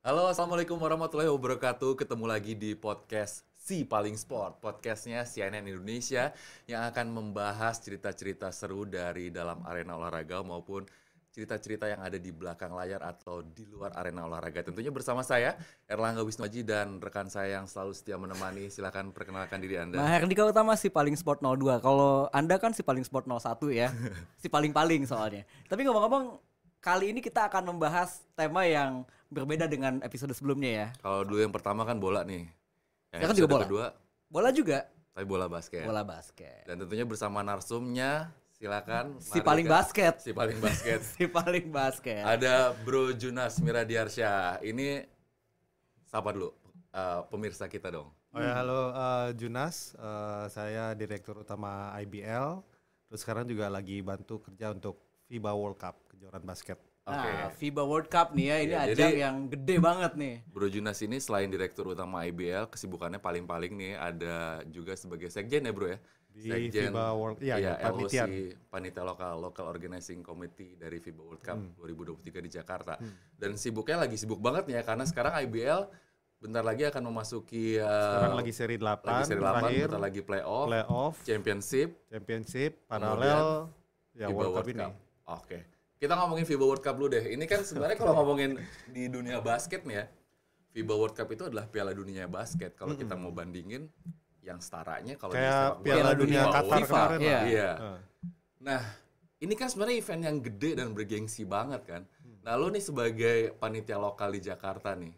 Halo, assalamualaikum warahmatullahi wabarakatuh. Ketemu lagi di podcast Si Paling Sport, podcastnya CNN Indonesia yang akan membahas cerita-cerita seru dari dalam arena olahraga maupun cerita-cerita yang ada di belakang layar atau di luar arena olahraga. Tentunya bersama saya Erlangga Wisnuaji dan rekan saya yang selalu setia menemani. Silakan perkenalkan diri Anda. Mahardika Utama si paling sport 02. Kalau Anda kan si paling sport 01 ya. si paling-paling soalnya. Tapi ngomong-ngomong kali ini kita akan membahas tema yang berbeda dengan episode sebelumnya ya. Kalau dulu yang pertama kan bola nih. Yang Sekarang juga episode bola. kedua, Bola juga. tapi bola basket. Bola basket. Dan tentunya bersama narsumnya, silakan. Si paling basket. Si paling basket. si paling basket. Ada Bro Junas Miradiarsyah. Ini sapa dulu eh, pemirsa kita dong. Oh ya, halo eh, Junas, Eh, saya Direktur Utama IBL. Terus sekarang juga lagi bantu kerja untuk FIBA World Cup, kejuaraan basket. Oke. Nah, FIBA World Cup nih ya, ini Ya, ajang jadi- yang gede banget nih. Bro Junas ini selain Direktur Utama IBL, kesibukannya paling-paling nih ada juga sebagai sekjen ya Bro ya? Di FIBA World- iya, iya, LOC, panitian. Panitia Lokal, Local Organizing Committee dari FIBA World Cup Hmm. 2023 di Jakarta. Dan sibuknya lagi sibuk banget nih ya, karena sekarang IBL bentar lagi akan memasuki uh, Sekarang lagi seri 8, lagi seri 8, terakhir, bentar lagi playoff, playoff, championship, championship, paralel, ya FIBA World Cup ini. Oke. Kita ngomongin FIBA World Cup dulu deh. Ini kan sebenarnya kalau ngomongin di dunia basket nih ya, FIBA World Cup itu adalah Piala Dunia basket. Kalau kita mau bandingin yang setaranya kalau di Kayak bola Piala Piala Dunia Dunia Qatar FIFA, kemarin iya. lah. Iya. Eh. Nah, ini kan sebenarnya event yang gede dan bergengsi banget kan. Nah, lu nih sebagai panitia lokal di Jakarta nih.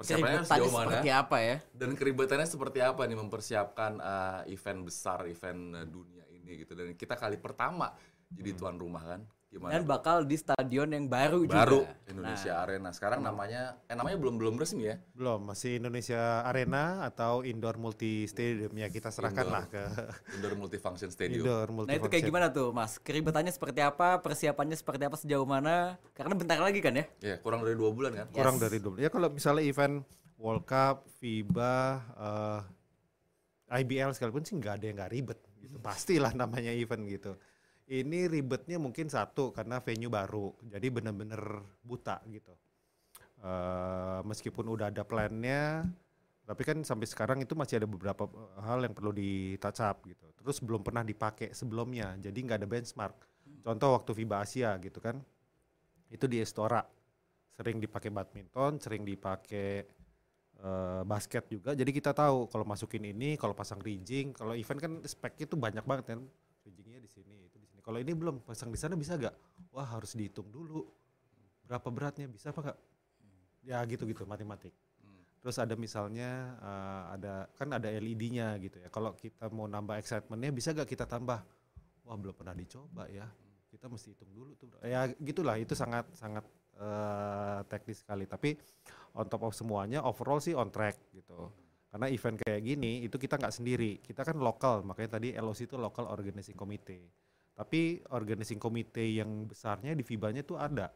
Persiapannya sejauh mana? seperti apa ya? Dan keributannya seperti apa nih mempersiapkan uh, event besar, event uh, dunia ini gitu. Dan kita kali pertama jadi tuan rumah kan. Gimana? Dan bakal di stadion yang baru, baru juga. Indonesia Arena. Sekarang namanya eh namanya belum belum resmi ya. Belum, masih Indonesia Arena atau Indoor Multi Stadium ya kita serahkan Indoor. lah ke Indoor Multifunction Stadium. Indoor Multi Nah itu kayak gimana tuh mas? Keributannya seperti apa? Persiapannya seperti apa sejauh mana? Karena bentar lagi kan ya? Ya, kurang dari dua bulan kan. kurang Yes. dari dua. Ya kalau misalnya event World Cup, FIBA, eh, IBL sekalipun sih nggak ada yang nggak ribet. Gitu. Pastilah namanya event gitu. Ini ribetnya mungkin satu karena venue baru, jadi bener-bener buta gitu. Eh, meskipun udah ada plannya, tapi kan sampai sekarang itu masih ada beberapa eh, hal yang perlu di touch up gitu. Terus belum pernah dipakai sebelumnya, jadi nggak ada benchmark. Contoh waktu FIBA Asia gitu kan, itu di Estora sering dipakai badminton, sering dipakai eh, basket juga. Jadi kita tahu kalau masukin ini, kalau pasang rigging, kalau event kan speknya itu banyak banget kan. Itu di sini. Kalau ini belum pasang di sana bisa gak? Wah harus dihitung dulu. Berapa beratnya bisa apa gak? Ya gitu-gitu matematik. Terus ada misalnya eh, ada kan ada LED-nya gitu ya. Kalau kita mau nambah excitementnya bisa gak kita tambah? Wah belum pernah dicoba ya. Kita mesti hitung dulu tuh. Ya gitulah itu sangat sangat eh, teknis sekali. Tapi on top of semuanya overall sih on track gitu. Karena event kayak gini itu kita nggak sendiri. Kita kan lokal makanya tadi LOC itu local organizing committee. Tapi organizing committee yang besarnya di FIBA-nya tuh ada.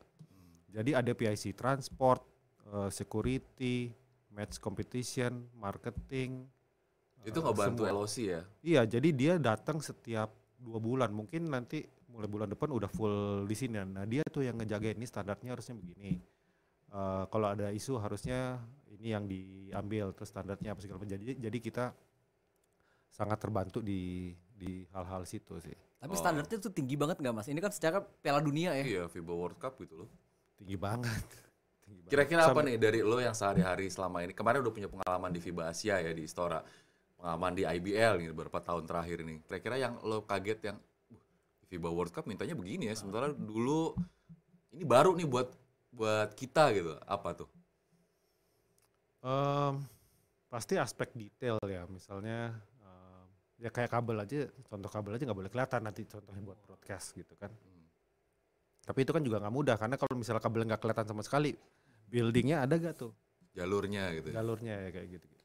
Jadi ada PIC transport, eh, security, match competition, marketing. Itu eh, nggak bantu semua. LOC ya. Iya, jadi dia datang setiap dua bulan. Mungkin nanti mulai bulan depan udah full di sini. Nah, dia tuh yang ngejagain ini standarnya harusnya begini. Eh, kalau ada isu harusnya ini yang diambil terus standarnya apa segala macam. Jadi jadi kita sangat terbantu di di hal-hal situ sih. Tapi Oh. standarnya tuh tinggi banget nggak mas? Ini kan secara Piala Dunia ya. Iya, FIBA World Cup gitu loh. Tinggi banget. Tinggi banget. Kira-kira apa nih dari lo yang sehari-hari selama ini? Kemarin udah punya pengalaman di FIBA Asia ya di Istora. Pengalaman di IBL nih beberapa tahun terakhir ini. Kira-kira yang lo kaget yang "Uh, di FIBA World Cup mintanya begini ya. Sementara dulu ini baru nih buat buat kita gitu. Apa tuh? Em, pasti aspek detail ya, misalnya ya kayak kabel aja, contoh kabel aja nggak boleh kelihatan nanti contohnya buat broadcast gitu kan. Tapi itu kan juga nggak mudah karena kalau misalnya kabel nggak kelihatan sama sekali, buildingnya ada gak tuh Jalurnya gitu. ya. jalurnya ya kayak gitu. -gitu.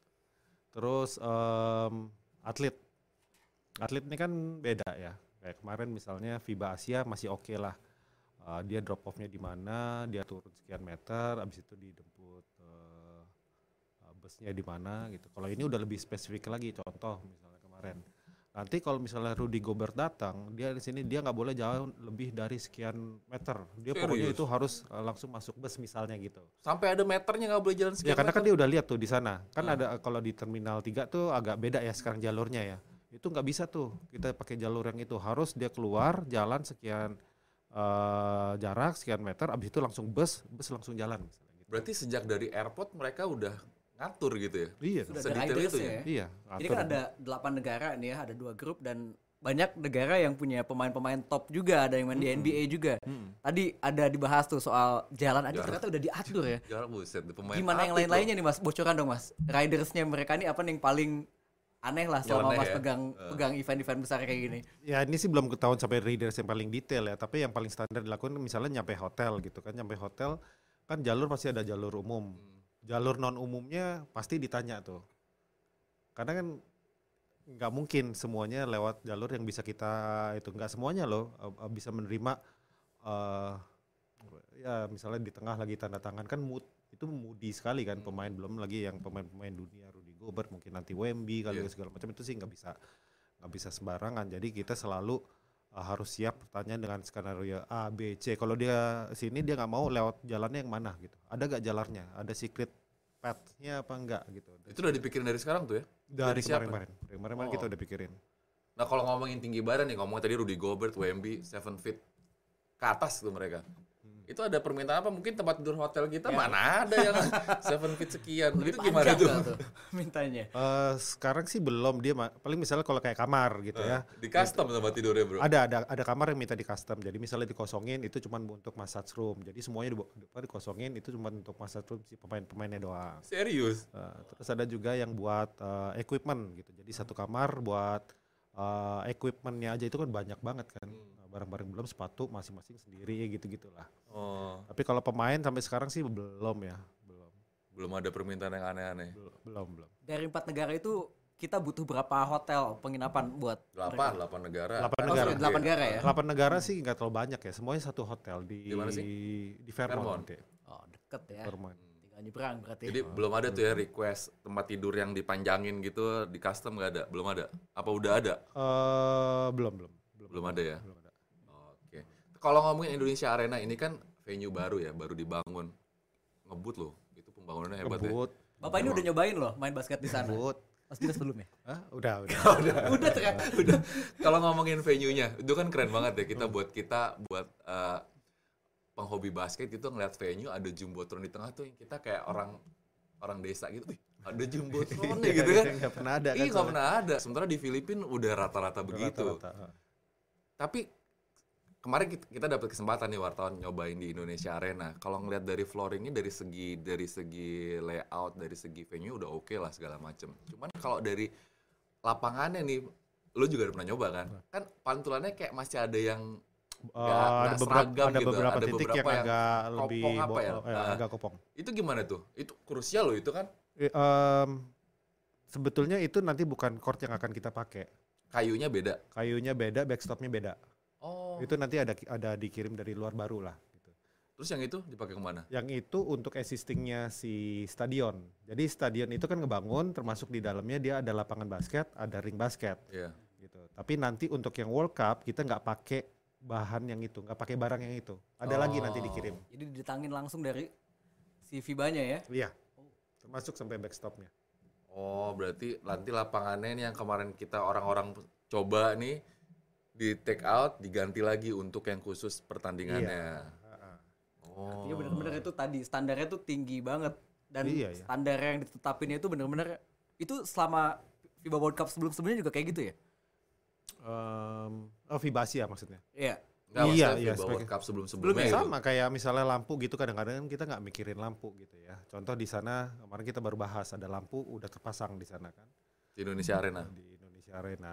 Terus em, atlet, atlet ini kan beda ya. Kayak kemarin misalnya FIBA Asia masih oke lah. Uh, dia drop off-nya di mana, dia turun sekian meter, abis itu dijemput uh, uh, busnya di mana gitu. Kalau ini udah lebih spesifik lagi, contoh misalnya kemarin. Nanti kalau misalnya Rudy Gobert datang, dia di sini dia nggak boleh jauh lebih dari sekian meter. Dia pokoknya Serius? itu harus uh, langsung masuk bus misalnya gitu. Sampai ada meternya nggak boleh jalan sekian Ya karena kan meter. dia udah lihat tuh di sana. Kan Ah. ada kalau di terminal 3 tuh agak beda ya sekarang jalurnya ya. Itu nggak bisa tuh kita pakai jalur yang itu. Harus dia keluar jalan sekian eh, jarak sekian meter abis itu langsung bus, bus langsung jalan misalnya gitu. Berarti sejak dari airport mereka udah ngatur gitu ya. Iya. Sudah ada itu ya? ya. Iya, Ini atur. kan ada delapan negara nih ya, ada dua grup dan banyak negara yang punya pemain-pemain top juga, ada yang main di NBA juga. Mm. Tadi ada dibahas tuh soal jalan aja ternyata udah diatur ya. Jarak buset, pemain Gimana yang lain-lainnya nih Mas? Bocoran dong Mas. Ridersnya mereka nih apa nih yang paling aneh lah selama Nyeleneh Mas ya? pegang Eh. pegang event-event besar kayak gini. Ya ini sih belum ketahuan sampai readers yang paling detail ya, tapi yang paling standar dilakukan misalnya nyampe hotel gitu kan, nyampe hotel kan jalur pasti ada jalur umum. Hmm. Jalur non umumnya pasti ditanya tuh. Karena kan nggak mungkin semuanya lewat jalur yang bisa kita itu nggak semuanya loh bisa menerima eh ya misalnya di tengah lagi tanda tangan kan mood itu moody sekali kan Hmm. pemain belum lagi yang pemain-pemain dunia Rudy Gobert mungkin nanti Wemby kali Iya. segala macam itu sih nggak bisa nggak bisa sembarangan jadi kita selalu uh, harus siap pertanyaan dengan skenario A B C kalau dia sini dia nggak mau lewat jalannya yang mana gitu ada gak jalannya ada secret path-nya apa enggak gitu Itu udah dipikirin dari sekarang tuh ya. dari siapa? kemarin-kemarin kemarin-kemarin Oh. kita udah pikirin Nah kalau ngomongin tinggi badan nih, ngomong tadi Rudy Gobert, Wemby, seven feet ke atas tuh mereka. Itu ada permintaan apa? Mungkin tempat tidur hotel kita Ya. mana ada yang seven feet sekian. Lebih itu gimana tuh? mintanya. Eh, sekarang sih belum dia paling misalnya kalau kayak kamar gitu ya Di custom tempat tidurnya bro. ada ada ada kamar yang minta di custom jadi misalnya dikosongin itu cuma untuk massage room jadi semuanya di, di- dikosongin itu cuma untuk massage room si pemain-pemainnya doang Serius? Eh, terus ada juga yang buat eh, equipment gitu jadi satu kamar buat eh, equipmentnya aja itu kan banyak banget kan Hmm. Barang-barang belum sepatu masing-masing sendiri gitu gitulah Oh, tapi kalau pemain sampai sekarang sih belum ya belum belum ada permintaan yang aneh-aneh. belum belum, belum. Dari empat negara itu kita butuh berapa hotel penginapan buat Delapan, delapan negara. Delapan Oh, negara. delapan negara ya. delapan negara sih nggak terlalu banyak ya semuanya satu hotel di Di mana sih? di Fairmont, Fairmont. nanti. Oh, deket ya. Fairmont. Tinggal nyebrang berarti. Jadi belum ada tuh ya request tempat tidur yang dipanjangin gitu di custom nggak ada, belum ada. Apa udah ada? Eh, belum belum Belum ada ya. belum. Kalau ngomongin Indonesia Arena ini kan venue baru ya, baru dibangun. Ngebut loh, itu pembangunannya hebat ya. Ngebut, Bapak ini udah nyobain loh main basket di sana. ngebut. Mas Dinas belum ya? Hah? udah udah udah ternyata. Udah. Kalau ngomongin venue-nya, itu kan keren banget ya kita buat kita buat eh, penghobi basket itu ngeliat venue ada jumbotron di tengah tuh yang kita kayak orang orang desa gitu. Wih, ada jumbotron nih gitu kan. nggak pernah ada kan Iya nggak soalnya. pernah ada. Sementara di Filipina udah rata-rata begitu. Rata-rata, heeh. Tapi kemarin kita, kita dapat kesempatan nih wartawan nyobain di Indonesia Arena. Kalau ngeliat dari flooringnya dari segi dari segi layout, dari segi venue udah oke lah segala macem. Cuman kalau dari lapangannya nih, lo juga udah pernah nyoba kan? Kan pantulannya kayak masih ada yang Eh, nggak- ada nggak beberapa seragam ada gitu. beberapa Ada titik beberapa yang yang agak lebih apa ya? bo- eh, Nah. agak kopong itu gimana tuh? Itu krusial loh itu kan Eh, em, sebetulnya itu nanti bukan court yang akan kita pakai kayunya beda. kayunya beda backstopnya beda Oh. Itu nanti ada ada dikirim dari luar baru lah gitu. Terus yang itu dipakai ke mana? yang itu untuk existingnya si stadion jadi stadion itu kan ngebangun termasuk di dalamnya dia ada lapangan basket ada ring basket Iya. gitu tapi nanti untuk yang World Cup kita nggak pakai bahan yang itu nggak pakai barang yang itu ada lagi nanti Oh. dikirim Jadi didatangin langsung dari si FIBA-nya ya. iya termasuk sampai backstopnya Oh, berarti nanti lapangannya ini yang kemarin kita orang-orang coba nih di take out diganti lagi untuk yang khusus pertandingannya. Ha-ha. Oh. Artinya bener-bener itu tadi standarnya tuh tinggi banget dan Iya, iya. standar yang ditetapinnya itu bener-bener itu selama FIBA World Cup sebelum-sebelumnya juga kayak gitu ya? Em, oh FIBA Asia maksudnya Iya. Nggak, Iya, iya, FIBA World Cup sebelum-sebelumnya gitu. sama kayak misalnya lampu gitu kadang-kadang kan kita nggak mikirin lampu gitu ya contoh di sana kemarin kita baru bahas ada lampu udah terpasang di sana kan di Indonesia Arena. di Indonesia Arena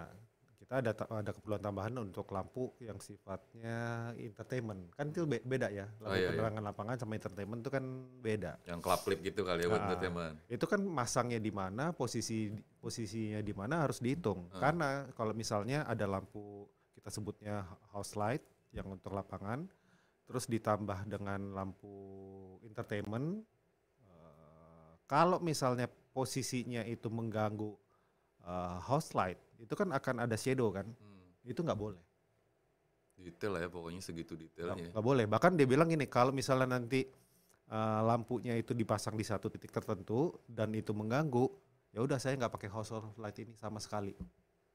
kita ada ada keperluan tambahan untuk lampu yang sifatnya entertainment kan itu be- beda ya Oh, lampu iya, iya. penerangan lapangan sama entertainment itu kan beda Yang club clip gitu kali ya buat Ah. entertainment. itu kan masangnya di mana posisi posisinya di mana harus dihitung Ah. karena kalau misalnya ada lampu kita sebutnya house light yang untuk lapangan terus ditambah dengan lampu entertainment eh, kalau misalnya posisinya itu mengganggu eh, house light itu kan akan ada shadow kan. Hmm. Itu nggak boleh. Detail lah ya pokoknya segitu detailnya. nggak boleh. Bahkan dia bilang gini, kalau misalnya nanti uh, lampunya itu dipasang di satu titik tertentu dan itu mengganggu, ya udah saya nggak pakai house light ini sama sekali.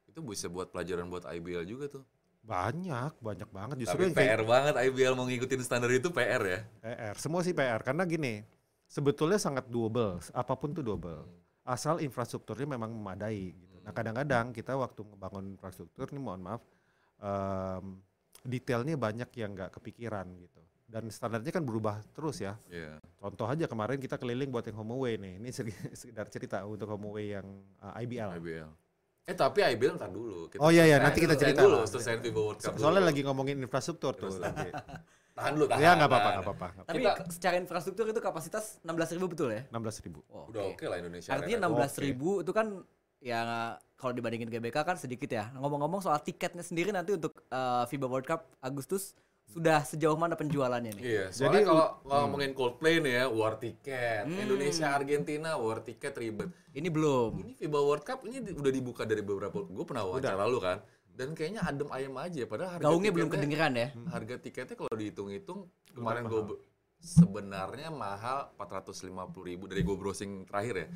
Itu bisa buat pelajaran buat IBL juga tuh. Banyak, banyak banget. Justru Tapi yang kayak PR banget IBL mau ngikutin standar itu PR ya. PR. Semua sih PR karena gini, sebetulnya sangat doable. Apa pun tuh doable. Asal infrastrukturnya memang memadai gitu. Nah, kadang-kadang kita waktu ngebangun infrastruktur nih mohon maaf em, detailnya banyak yang nggak kepikiran gitu. Dan standarnya kan berubah terus ya. Iya. Contoh aja kemarin kita keliling buat yang home away nih. Ini sekedar cerita untuk home away yang uh, IBL. IBL. Eh tapi IBL ntar dulu. Oh, iya, iya, Nah, nanti kita selesaiin cerita dulu, lah. selesaiin FIBA World Cup So- soalnya dulu. lagi ngomongin infrastruktur tuh. Nanti. tahan dulu, tahan. ya nggak apa-apa, nggak apa-apa. Tapi Kita- secara infrastruktur itu kapasitas 16.000 betul ya? 16 ribu. Oh, Udah oke. oke lah Indonesia. Artinya Arena. 16.000 itu kan ya kalau dibandingin GBK kan sedikit ya. Ngomong-ngomong soal tiketnya sendiri nanti untuk eh, FIBA World Cup Agustus sudah sejauh mana penjualannya nih? Iya, Jadi soalnya kalau Hmm. ngomongin Coldplay nih ya, war tiket. Indonesia Argentina war tiket ribet. Ini belum. Ini FIBA World Cup ini udah dibuka dari beberapa gue pernah wawancara lu kan. Dan kayaknya adem ayem aja padahal harga Gaungnya belum kedengeran ya. Harga tiketnya kalau dihitung-hitung kemarin gue sebenarnya mahal 450.000 ribu dari gue browsing terakhir ya.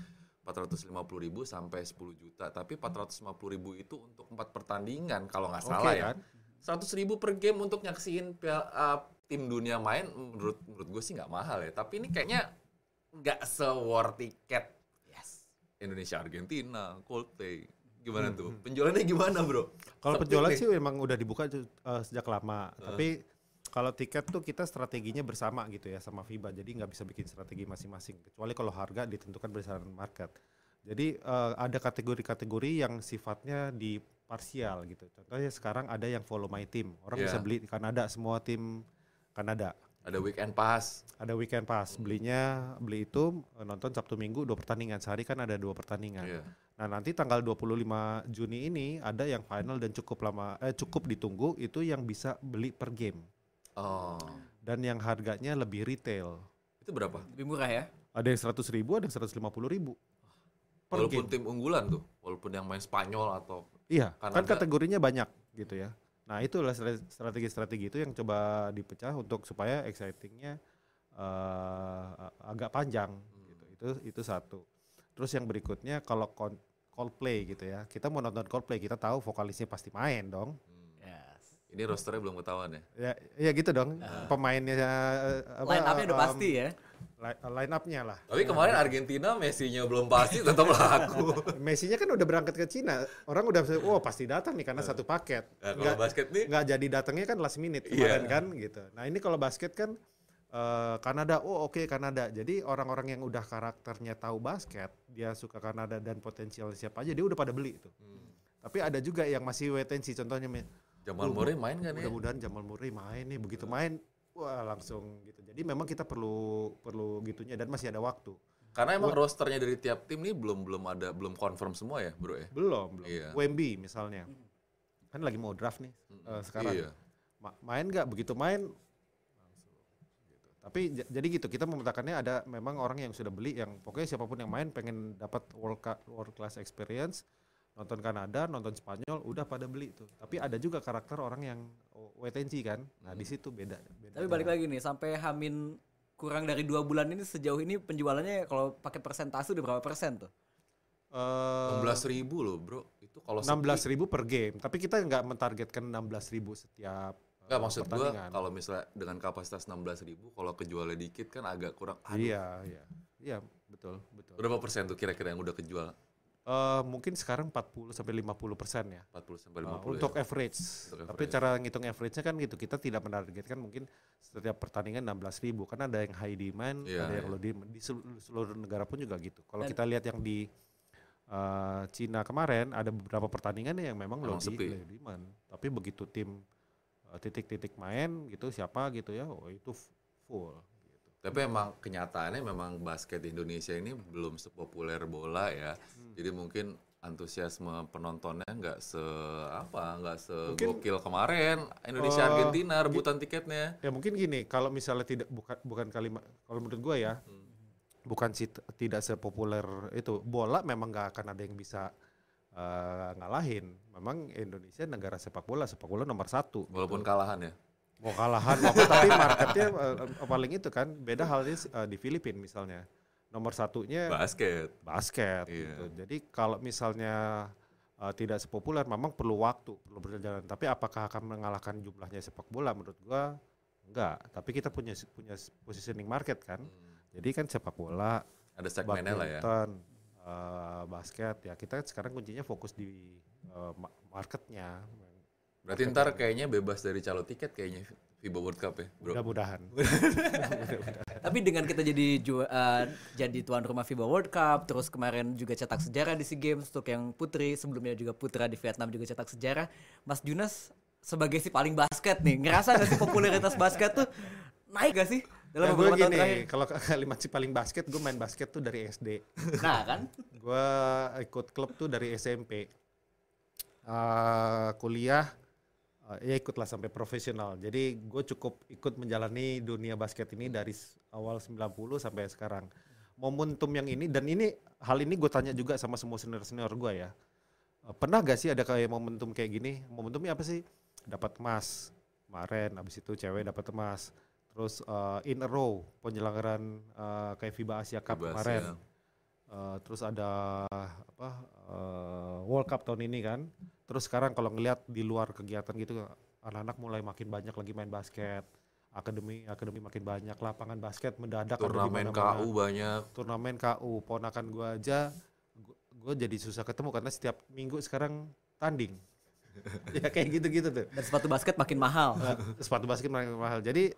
450.000 ribu sampai 10 juta. Tapi 450.000 itu untuk empat pertandingan kalau nggak salah Oke ya. kan? 100 ribu per game untuk nyaksiin uh, tim dunia main menurut menurut gue sih nggak mahal ya tapi ini kayaknya nggak se war tiket Yes. Indonesia Argentina Coldplay gimana tuh penjualannya gimana bro Kalau penjualan nih. sih memang udah dibuka uh, sejak lama, tapi kalau tiket tuh kita strateginya bersama gitu ya sama FIBA, jadi nggak bisa bikin strategi masing-masing. Kecuali kalau harga ditentukan berdasarkan market. Jadi uh, ada kategori-kategori yang sifatnya di parsial gitu. Contohnya sekarang ada yang follow my team, orang Iya. bisa beli di Kanada semua tim Kanada. ada weekend pass Ada weekend pass, belinya beli itu uh, nonton Sabtu Minggu dua pertandingan sehari kan ada dua pertandingan. Iya. Nah, nanti tanggal 25 Juni ini ada yang final dan cukup lama eh cukup ditunggu itu yang bisa beli per game oh dan yang harganya lebih retail. itu berapa Lebih murah ya. Ada yang 100 ribu, ada yang 150 ribu. Per walaupun game. tim unggulan tuh walaupun yang main Spanyol atau Iya, kan Kanada. kategorinya banyak gitu ya. Nah, itulah stra- strategi-strategi itu yang coba dipecah untuk supaya excitingnya eh, agak panjang gitu. Itu itu satu. Terus yang berikutnya kalau Coldplay gitu ya. Kita mau nonton Coldplay, kita tahu vokalisnya pasti main dong. Yes. Ini rosternya belum ketahuan ya Ya, ya gitu dong. Pemainnya eh, apa, Line up-nya udah um, pasti ya. li- line up-nya lah. tapi kemarin Argentina Messi-nya belum pasti tetap laku Messi-nya kan udah berangkat ke Cina. Orang udah oh pasti datang nih karena satu paket. nah, kalau Nggak, basket nih nggak jadi datangnya kan last minute Iya. kemarin kan gitu. Nah, ini kalau basket kan eh, Kanada, oh oke Kanada. Jadi orang-orang yang udah karakternya tahu basket, dia suka Kanada dan potensial siapa aja, dia udah pada beli itu. Hmm. Tapi ada juga yang masih wait and see. Contohnya Jamal Murray main kan ya mudah-mudahan Jamal Murray main nih. Begitu main, wah langsung gitu. Jadi memang kita perlu perlu gitunya dan masih ada waktu. Karena emang rosternya dari tiap tim nih belum belum ada belum confirm semua ya, Bro ya. Belum, belum. Iya. Wemby misalnya. Kan lagi mau draft nih eh, sekarang. Iya. Ma- main nggak begitu main langsung gitu. Tapi jadi gitu kita memetakannya ada memang orang yang sudah beli yang pokoknya siapa pun yang main pengen dapat world, world class experience nonton Kanada, nonton Spanyol udah pada beli tuh. Tapi ada juga karakter orang yang wait and see kan. Nah, di situ beda, beda. Tapi balik lagi nih sampai Hamin kurang dari dua bulan ini sejauh ini penjualannya kalau pakai persentase udah berapa persen tuh? Eh, 16 ribu loh bro itu kalau 16 sepi ribu per game. Tapi kita nggak mentargetkan 16 ribu setiap eh, nggak maksud gua pertandingan. kalau misalnya dengan kapasitas 16 ribu kalau kejualnya dikit kan agak kurang aduh, Iya, iya. Iya, betul, betul. berapa persen tuh kira-kira yang udah kejual Eh, mungkin sekarang 40 sampai 50 persen ya. 40 sampai Uh, 50 untuk ya? average. Untuk Tapi average. cara ngitung average-nya kan gitu. Kita tidak menargetkan mungkin setiap pertandingan 16 ribu. Karena ada yang high demand, Iya, ada yang iya. low demand. Di sel- seluruh negara pun juga gitu. Kalau kita lihat yang di uh, Cina kemarin, ada beberapa pertandingan yang memang low, di, low demand. Tapi begitu tim uh, titik-titik main gitu, siapa gitu ya, oh itu full. Gitu. tapi emang kenyataannya memang basket di Indonesia ini belum sepopuler bola ya Hmm. jadi mungkin antusiasme penontonnya nggak se apa nggak Mungkin- segokil kemarin Indonesia Eh, Argentina rebutan tiketnya Ya mungkin gini, kalau misalnya tidak bukan bukan kalimat kalau menurut gue ya, Hmm. bukan si tidak sepopuler itu bola memang nggak akan ada yang bisa eh, ngalahin. Memang Indonesia negara sepak bola, sepak bola nomor satu. Walaupun kalahan ya. Mau kalahan, apa, tapi marketnya eh, paling itu kan. Beda halnya eh, di Filipina misalnya. Nomor satunya Basket. basket. Iya. gitu. Jadi kalau misalnya eh, tidak sepopuler, memang perlu waktu, perlu berjalan. Tapi apakah akan mengalahkan jumlahnya sepak bola? Menurut gua enggak. Tapi kita punya punya positioning market kan. Jadi kan sepak bola, Ada segmennya lah ya. eh, basket ya kita sekarang kuncinya fokus di ma- marketnya. Berarti ntar kayaknya bebas dari calo tiket kayaknya FIBA World Cup ya, bro. Mudah-mudahan. Tapi dengan kita jadi ju- eh, jadi tuan rumah FIBA World Cup, terus kemarin juga cetak sejarah di SEA Games untuk yang putri, sebelumnya juga putra di Vietnam juga cetak sejarah. Mas Junas sebagai si paling basket nih, ngerasa gak sih popularitas basket tuh naik gak sih dalam Ya, gue gini, kalau kalimat si paling basket, gue main basket tuh dari SD. Nah kan, gue ikut klub tuh dari SMP. Eh, kuliah eh, ya ikutlah sampai profesional. Jadi gue cukup ikut menjalani dunia basket ini dari awal 90 sampai sekarang. Momentum yang ini dan ini hal ini gue tanya juga sama semua senior senior gue ya. Eh, pernah gak sih ada kayak momentum kayak gini? Momentumnya apa sih? Dapat emas kemarin, habis itu cewek dapat emas. Terus eh, in a row penyelenggaraan eh, kayak FIBA Asia Cup FIBA kemarin. Asia. Uh, terus ada apa uh, World Cup tahun ini kan. Terus sekarang kalau ngelihat di luar kegiatan gitu anak-anak mulai makin banyak lagi main basket. Akademi akademi makin banyak, lapangan basket mendadak Turnamen. KU banyak. Turnamen KU, ponakan gua aja gue jadi susah ketemu karena setiap minggu sekarang tanding. ya kayak gitu-gitu tuh. dan sepatu basket makin mahal. Nah, sepatu basket makin mahal. Jadi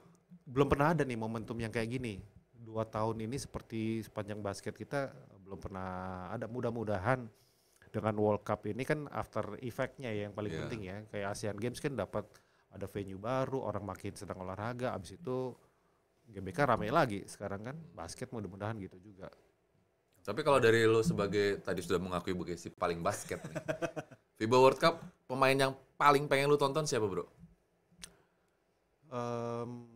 belum pernah ada nih momentum yang kayak gini. Dua tahun ini seperti sepanjang basket kita belum pernah ada. Mudah-mudahan dengan World Cup ini kan after effect-nya ya yang paling Iya. penting ya. Kayak Asian Games kan dapat ada venue baru, orang makin sedang olahraga. Abis itu GBK rame lagi sekarang kan basket mudah-mudahan gitu juga. Tapi kalau dari lo sebagai tadi sudah mengakui sebagai si paling basket nih. FIBA World Cup pemain yang paling pengen lu tonton siapa, Bro? Um,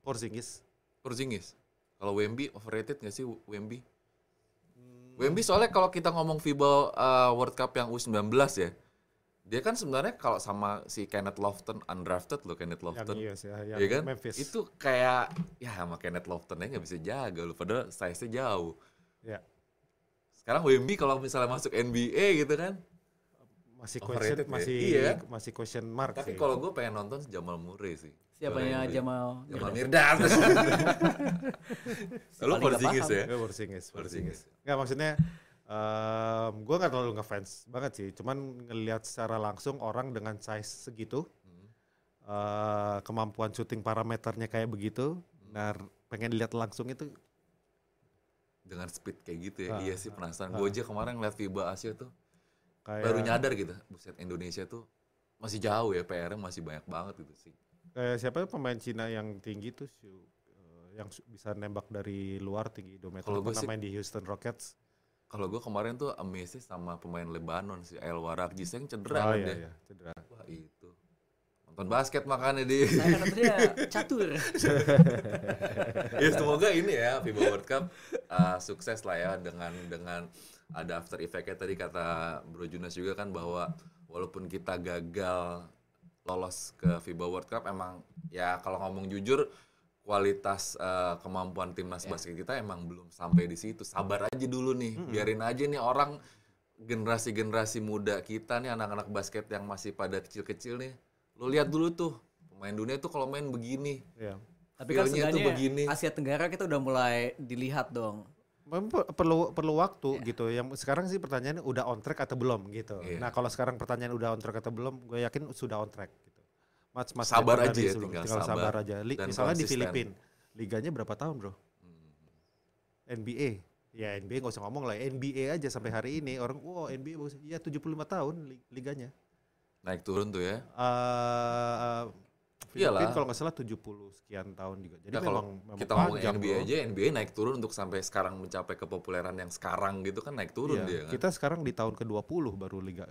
Porzingis. Porzingis. Kalau Wemby overrated nggak sih Wemby? Wemby soalnya kalau kita ngomong FIBA uh, World Cup yang U19 ya. Dia kan sebenarnya kalau sama si Kenneth Lofton undrafted loh Kenneth Yang Lofton. US ya, yang Iya kan? Memphis. Itu kayak ya sama Kenneth Lofton aja nggak bisa jaga lu padahal size-nya jauh. Ya. Sekarang Wemby kalau misalnya masuk NBA gitu kan. masih question ya? masih Iya. masih question mark Tapi kalau gue pengen nonton Jamal Murray sih. Siapanya. Jamal Jamal Mirdad? Mirdad. Lu Paling nggak Porzingis ya? Gue Porzingis, Porzingis. Porzingis. Nggak maksudnya em gue nggak terlalu ngefans banget sih. Cuman ngelihat secara langsung orang dengan size segitu, Hmm. eh, kemampuan syuting parameternya kayak begitu, nah pengen lihat langsung itu Dengan speed kayak gitu ya. Ah, iya sih penasaran. Gue aja kemarin ngeliat FIBA Asia tuh kayak baru nyadar gitu. Buset Indonesia tuh masih jauh ya PR-nya masih banyak banget gitu sih. Kayak siapa pemain Cina yang tinggi tuh Shu- eh, yang bisa nembak dari luar tinggi 2 meter Kalau sih- main di Houston Rockets. Kalau gue kemarin tuh amazed sama pemain Lebanon si El Warakji yang cedera Oh kan iya dia. iya, cedera. Wah itu. Nonton basket makanya di. Saya dia catur. ya semoga ini ya FIBA World Cup uh, sukses lah ya dengan dengan ada after effect-nya tadi kata Bro Junas juga kan bahwa walaupun kita gagal lolos ke FIBA World Cup emang ya kalau ngomong jujur kualitas uh, kemampuan timnas basket kita emang belum sampai di situ. Sabar aja dulu nih, biarin aja nih orang generasi-generasi muda kita nih anak-anak basket yang masih pada kecil-kecil nih. Lu lihat dulu tuh pemain dunia tuh kalau main begini. Iya. Tapi kan tuh sebenarnya begini. Asia Tenggara kita udah mulai dilihat dong. Perlu perlu waktu gitu. Yang sekarang sih pertanyaannya udah on track atau belum gitu. Iya. Nah kalau sekarang pertanyaan udah on track atau belum, gue yakin sudah on track gitu. Mas, mas Sabar aja ya, sebelum- tinggal sabar. sabar aja. Li- misalnya di konsisten. Filipina, liganya berapa tahun bro? NBA, ya NBA nggak usah ngomong lah. NBA aja sampai hari ini orang, wow NBA bagus. Iya 75 tahun li- liganya. Naik turun tuh ya. Eh Iyalah. Filipina kalau nggak salah 70 sekian tahun juga. Jadi Ya, memang, kalau memang kita ngomong NBA bro. aja, NBA naik turun untuk sampai sekarang mencapai kepopuleran yang sekarang gitu kan naik turun Iya, dia kan. Kita sekarang di tahun ke-20 baru liga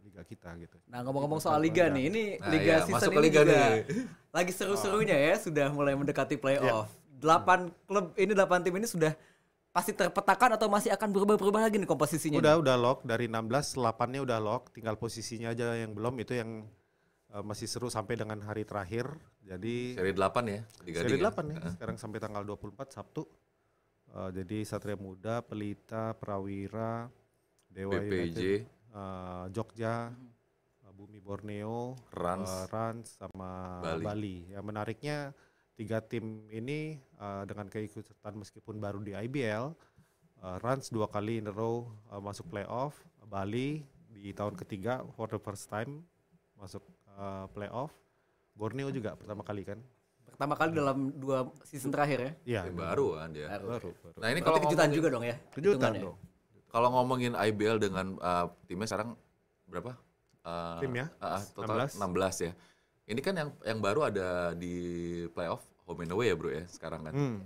liga kita gitu. Nah ngomong-ngomong soal liga nih, ini Nah, liga iya, season masuk ke ini liga juga nih. lagi seru-serunya ya, sudah mulai mendekati Iya. playoff. Delapan klub ini delapan tim ini sudah pasti terpetakan atau masih akan berubah-berubah lagi nih komposisinya? Udah udah lock dari 16 8-nya udah lock, tinggal posisinya aja yang belum itu yang eh, masih seru sampai dengan hari terakhir. Jadi Seri 8 ya, seri Liga. 8 nih sekarang sampai tanggal 24 Sabtu. Eh, jadi Satria Muda, Pelita, Prawira, Dewa BPJ, United, eh, Jogja, Bumi Borneo, Rans. eh, Rans sama Bali. Bali. Yang menariknya tiga tim ini eh, dengan keikutsertaan meskipun baru di IBL, eh, Rans dua kali in a row eh, masuk playoff, Bali di tahun ketiga for the first time masuk eh, playoff, Borneo juga pertama kali kan? Pertama kali dalam dua season terakhir ya. Iya, Yang baru kan dia. Baru. baru. baru. Nah ini kalau kejutan ngomongin, juga dong ya. Kejutan dong. kalau ngomongin IBL dengan uh, timnya sekarang berapa? Uh, Timnya? uh, uh, total 16. 16. ya. Ini kan yang yang baru ada di playoff home and away ya bro ya sekarang kan. Hmm.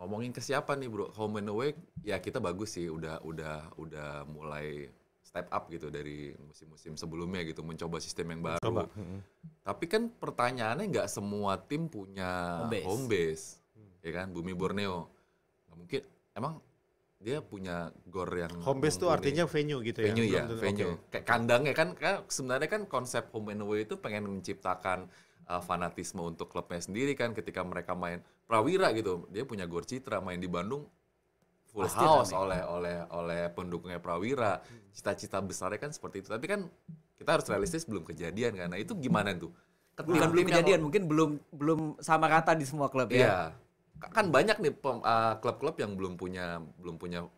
Ngomongin kesiapan nih bro, home and away ya kita bagus sih, udah udah udah mulai step up gitu dari musim-musim sebelumnya gitu, mencoba sistem yang baru. Coba. Hmm. Tapi kan pertanyaannya nggak semua tim punya Home base. home base, ya kan? Bumi Borneo, nggak mungkin. Emang dia punya gor yang Home base tuh mumpuni. artinya venue gitu ya. venue ya, Belum tentu- venue. oke. Kayak kandangnya kan, kan sebenarnya kan konsep home and away itu pengen menciptakan uh, fanatisme untuk klubnya sendiri kan ketika mereka main Prawira gitu, dia punya gor Citra main di Bandung full Pasti house rame. oleh oleh oleh pendukungnya Prawira. Cita-cita besarnya kan seperti itu. Tapi kan kita harus realistis belum kejadian kan. Nah, itu gimana tuh? Ke Bukan tim-tim belum yang- kejadian, mungkin belum belum sama rata di semua klub ya. Iya. Ka- Kan banyak nih uh, klub-klub yang belum punya belum punya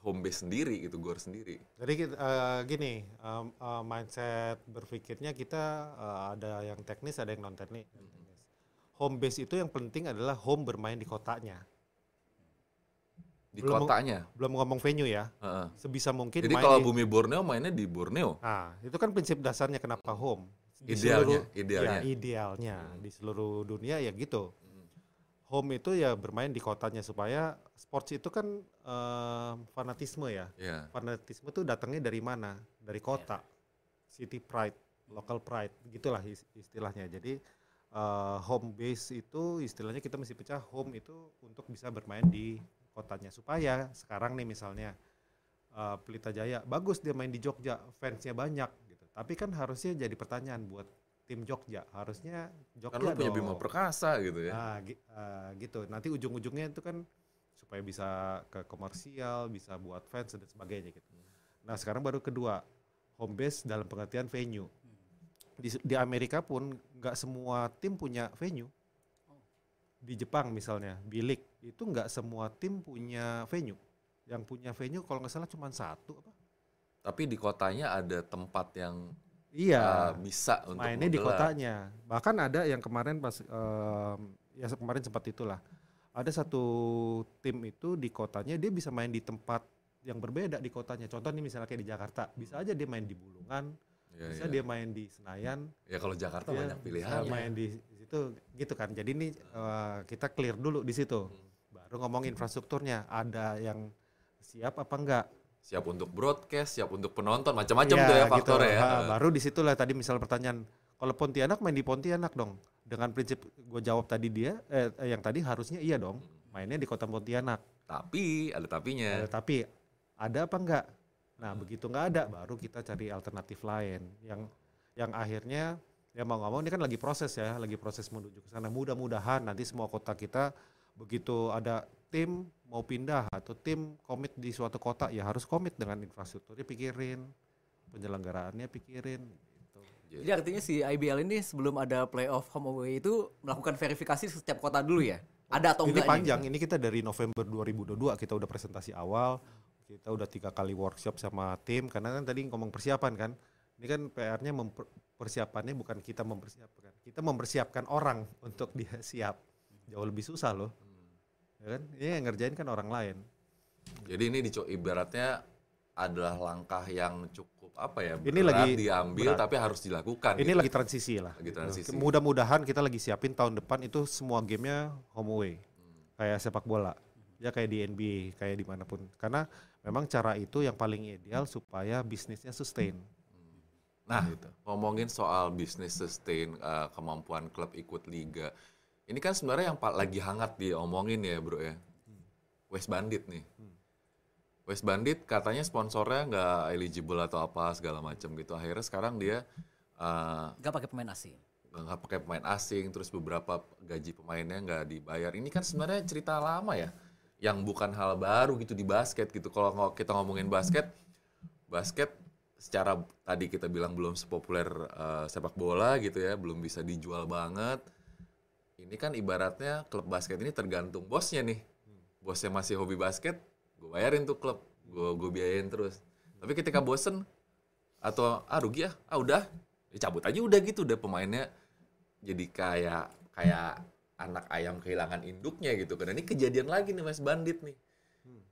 home base sendiri gitu, gor sendiri. Jadi kita, eh, gini, em, eh, mindset berpikirnya kita eh, ada yang teknis, ada yang non teknis. Home base itu yang penting adalah home bermain di kotanya. Di Belum- kotanya. Belum ngomong venue ya. Heeh. Sebisa mungkin Jadi kalau di- Bumi Borneo mainnya di Borneo. Nah, itu kan prinsip dasarnya kenapa home. Di Idealnya, seluruh- idealnya. Ya, idealnya di seluruh dunia ya gitu. Home itu ya bermain di kotanya supaya sports itu kan eh, fanatisme ya. Iya. Fanatisme tuh datangnya dari mana? Dari kota. City pride, local pride, gitulah is- istilahnya. Jadi eh, home base itu istilahnya kita mesti pecah home itu untuk bisa bermain di kotanya supaya sekarang nih misalnya eh, Pelita Jaya bagus dia main di Jogja, fansnya banyak gitu. Tapi kan harusnya jadi pertanyaan buat tim Jogja, harusnya Jogja Kan lu punya. Bima Perkasa gitu ya. Nah, gi- eh, gitu. Nanti ujung-ujungnya itu kan supaya bisa ke komersial, bisa buat fans dan sebagainya gitu. Nah, sekarang baru kedua, home base dalam pengertian venue. Di, di Amerika pun nggak semua tim punya venue. Di Jepang misalnya, bilik itu nggak semua tim punya venue. Yang punya venue kalau nggak salah cuma satu apa? Tapi di kotanya ada tempat yang Iya. uh, bisa untuk mainnya di kotanya. Bahkan ada yang kemarin pas em, ya kemarin sempat itulah. Ada satu tim itu di kotanya dia bisa main di tempat yang berbeda di kotanya. Contoh nih misalnya kayak di Jakarta, bisa aja dia main di Bulungan, Iya, bisa iya. dia main di Senayan, Ya kalau Jakarta dia banyak bisa pilihan. main di situ gitu kan. Jadi ini eh, kita clear dulu di situ. Baru ngomong infrastrukturnya, ada yang siap apa enggak? Siap untuk broadcast, siap untuk penonton, macam-macam Iya, tuh ya gitu. faktornya ya. Ha, baru di situlah tadi misal pertanyaan, kalau Pontianak main di Pontianak dong. Dengan prinsip gue jawab tadi dia, eh, eh, yang tadi harusnya iya dong. Mainnya di kota Pontianak. Tapi ada tapinya. Eh, tapi ada apa enggak? Nah begitu nggak ada, baru kita cari alternatif lain. Yang yang akhirnya ya mau ngomong ini kan lagi proses ya, lagi proses menuju ke sana. Mudah-mudahan nanti semua kota kita begitu ada tim mau pindah atau tim komit di suatu kota ya harus komit dengan infrastrukturnya pikirin, penyelenggaraannya pikirin. Gitu. Jadi artinya si IBL ini sebelum ada playoff home away itu melakukan verifikasi setiap kota dulu ya? Ada atau ini enggaknya? panjang, ini kita dari November 2022 kita udah presentasi awal, kita udah tiga kali workshop sama tim karena kan tadi ngomong persiapan kan, ini kan PR-nya persiapannya bukan kita mempersiapkan, kita mempersiapkan orang untuk dia siap, jauh lebih susah loh, ya kan? Ini yang ngerjain kan orang lain. Jadi ini ibaratnya adalah langkah yang cukup apa ya? Ini berat lagi diambil berat. tapi harus dilakukan. Ini gitu. lagi transisi lah. Lagi transisi. Mudah-mudahan kita lagi siapin tahun depan itu semua gamenya home away, kayak sepak bola, ya kayak di NBA, kayak di mana pun. Karena memang cara itu yang paling ideal supaya bisnisnya sustain. Nah, ngomongin soal bisnis sustain uh, kemampuan klub ikut liga. Ini kan sebenarnya yang lagi hangat diomongin ya, Bro ya. West Bandit nih. West Bandit katanya sponsornya nggak eligible atau apa segala macam gitu. Akhirnya sekarang dia eh, Gak pakai pemain asing. nggak pakai pemain asing, terus beberapa gaji pemainnya nggak dibayar. Ini kan sebenarnya cerita lama ya, yang bukan hal baru gitu di basket gitu. Kalau kita ngomongin basket, basket secara tadi kita bilang belum sepopuler eh, sepak bola gitu ya, belum bisa dijual banget. Ini kan ibaratnya klub basket ini tergantung bosnya nih. Bosnya masih hobi basket, gue bayarin tuh klub, gue gue biayain terus. Tapi ketika bosen atau ah rugi ya, ah udah, ya cabut aja udah gitu, udah pemainnya jadi kayak kayak anak ayam kehilangan induknya gitu kan. Ini kejadian lagi nih Mas Bandit nih.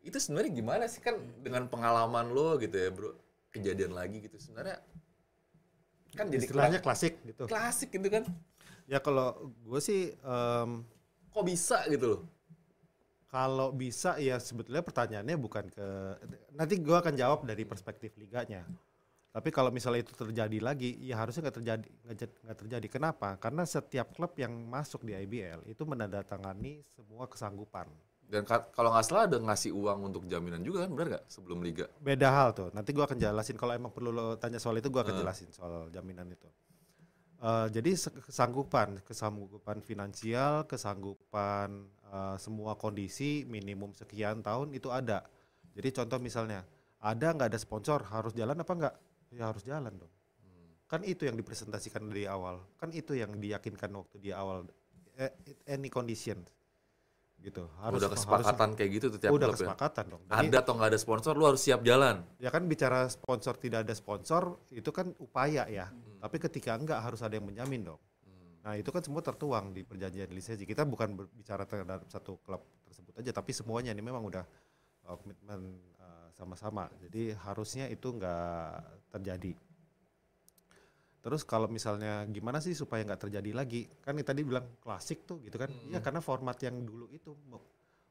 Itu sebenarnya gimana sih kan dengan pengalaman lo gitu ya bro, kejadian lagi gitu sebenarnya kan jadi Istilahnya klasik gitu. klasik gitu kan. Ya kalau gue sih em, Kok bisa gitu loh? kalau bisa ya sebetulnya pertanyaannya bukan ke nanti gue akan jawab dari perspektif liganya. Tapi kalau misalnya itu terjadi lagi, ya harusnya nggak terjadi nggak jad- nggak terjadi. Kenapa? Karena setiap klub yang masuk di IBL itu menandatangani semua kesanggupan. Dan ka- kalau nggak salah ada ngasih uang untuk jaminan juga kan, benar nggak sebelum liga? Beda hal tuh. Nanti gua akan jelasin kalau emang perlu lo tanya soal itu gua akan jelasin soal jaminan itu. Eh, jadi kesanggupan, kesanggupan finansial, kesanggupan eh, semua kondisi minimum sekian tahun itu ada. Jadi contoh misalnya ada nggak ada sponsor harus jalan apa nggak? Ya harus jalan dong. Kan itu yang dipresentasikan dari awal. Kan itu yang diyakinkan waktu di awal. Eh, any condition gitu. Harus udah kesepakatan kayak gitu tuh tiap udah klub ya. kesepakatan dong. Jadi- Ada atau nggak ada sponsor, lu harus siap jalan. ya kan bicara sponsor tidak ada sponsor itu kan upaya ya tapi ketika enggak harus ada yang menjamin dong nah itu kan semua tertuang di perjanjian lisensi kita bukan berbicara terhadap satu klub tersebut aja tapi semuanya ini memang udah uh, komitmen uh, sama-sama jadi harusnya itu enggak terjadi terus kalau misalnya gimana sih supaya nggak terjadi lagi? Kan ini tadi bilang klasik tuh gitu kan? Ya karena format yang dulu itu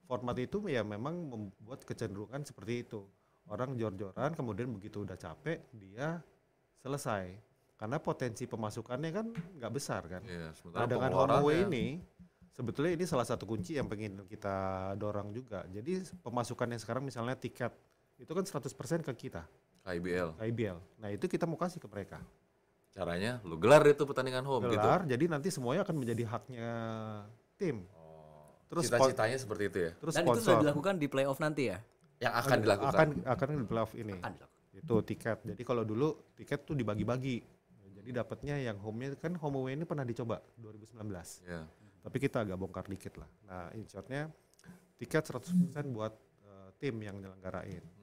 format itu ya memang membuat kecenderungan seperti itu. Orang jor-joran kemudian begitu udah capek dia selesai. Karena potensi pemasukannya kan nggak besar kan? Iya, nah dengan away pengeluarannya- ini sebetulnya ini salah satu kunci yang pengen kita dorong juga. Jadi pemasukan yang sekarang misalnya tiket itu kan 100% ke kita. IBL. IBL nah itu kita mau kasih ke mereka Caranya lu gelar itu pertandingan home gitu. gelar jadi nanti semuanya akan menjadi haknya tim Oh, Terus cita-citanya seperti itu ya. terus Dan itu sudah sponsor dilakukan di playoff nanti ya? Yang akan dilakukan. akan akan di playoff ini Akan dilakukan. itu tiket jadi kalau dulu tiket tuh dibagi-bagi jadi dapatnya yang home-nya kan home away ini pernah dicoba 2019 Ya. tapi kita agak bongkar dikit lah nah in shortnya tiket 100% buat eh, tim yang nyelenggarain Hmm.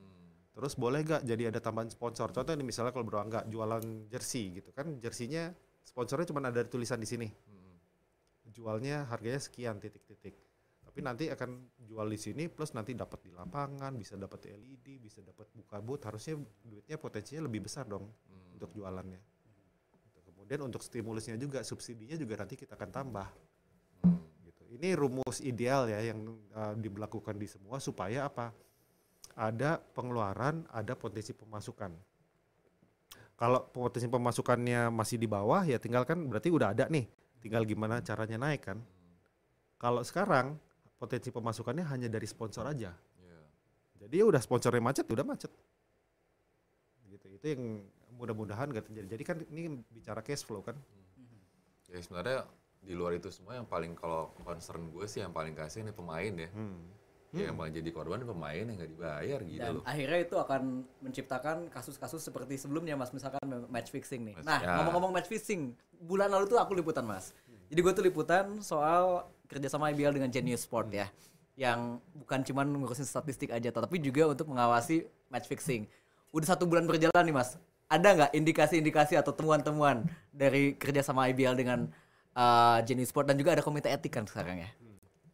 Terus boleh gak jadi ada tambahan sponsor? Contoh ini misalnya kalau berangga jualan jersey gitu kan jersinya sponsornya cuma ada tulisan di sini. Hmm. jualnya harganya sekian titik-titik. Tapi nanti akan jual di sini plus nanti dapat di lapangan bisa dapat LED bisa dapat buka booth harusnya duitnya potensinya lebih besar dong Hmm. untuk jualannya. Kemudian untuk stimulusnya juga subsidinya juga nanti kita akan tambah. Hmm. gitu. Ini rumus ideal ya yang uh, diberlakukan di semua supaya apa ada pengeluaran ada potensi pemasukan. Kalau potensi pemasukannya masih di bawah ya tinggal kan berarti udah ada nih. Tinggal gimana caranya naik kan. Kalau sekarang potensi pemasukannya hanya dari sponsor aja. Ya. jadi ya udah sponsornya macet udah macet. Gitu itu yang mudah-mudahan gak terjadi. Jadi kan ini bicara cash flow kan. Ya sebenarnya di luar itu semua yang paling kalau concern gue sih yang paling kasih ini pemain ya. hmm. Ya, yang paling jadi korban pemain yang nggak dibayar gitu Dan loh. akhirnya itu akan menciptakan kasus-kasus seperti sebelumnya mas, misalkan match fixing nih. Match- Nah ya. ngomong-ngomong match fixing, bulan lalu tuh aku liputan mas. Jadi gue tuh liputan soal kerjasama IBL dengan Genius Sport ya, yang bukan cuman ngurusin statistik aja, tapi juga untuk mengawasi match fixing. Udah satu bulan berjalan nih mas, ada nggak indikasi-indikasi atau temuan-temuan dari kerjasama IBL dengan uh, Genius Sport dan juga ada komite etik kan sekarang ya?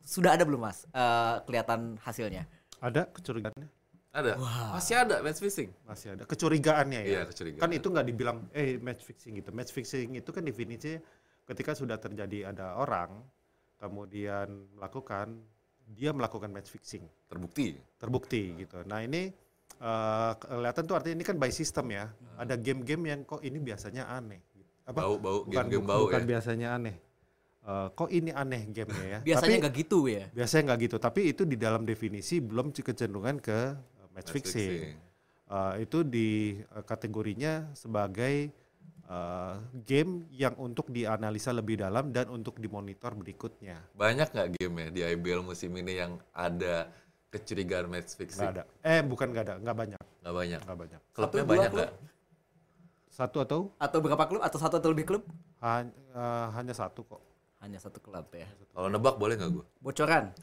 Sudah ada belum mas uh, kelihatan hasilnya? ada kecurigaannya Ada. Masih ada match fixing. masih ada kecurigaannya ya Iya, kecurigaan. kan itu nggak dibilang eh match fixing gitu match fixing itu kan definisinya ketika sudah terjadi ada orang kemudian melakukan dia melakukan match fixing Terbukti. terbukti gitu nah ini eh, kelihatan tuh artinya ini kan by system ya ada game-game yang kok ini biasanya aneh gitu. apa Bau- bau, bukan, game-game bu- bau bukan ya. biasanya aneh eh, kok ini aneh gamenya ya. Biasanya nggak gitu ya. biasanya nggak gitu. Tapi itu di dalam definisi belum kecenderungan ke eh, match, fixing. Eh, itu di eh, kategorinya sebagai eh, game yang untuk dianalisa lebih dalam dan untuk dimonitor berikutnya. Banyak nggak game ya di IBL musim ini yang ada kecurigaan match Nggak fixing? ada. Eh bukan nggak ada, nggak banyak, Nggak banyak. nggak banyak. Klubnya Satu, banyak klub? nggak? Satu atau Atau berapa klub atau satu atau lebih klub? han- eh, hanya satu kok. Hanya satu klub ya. Kalau nebak boleh nggak gue? Bocoran.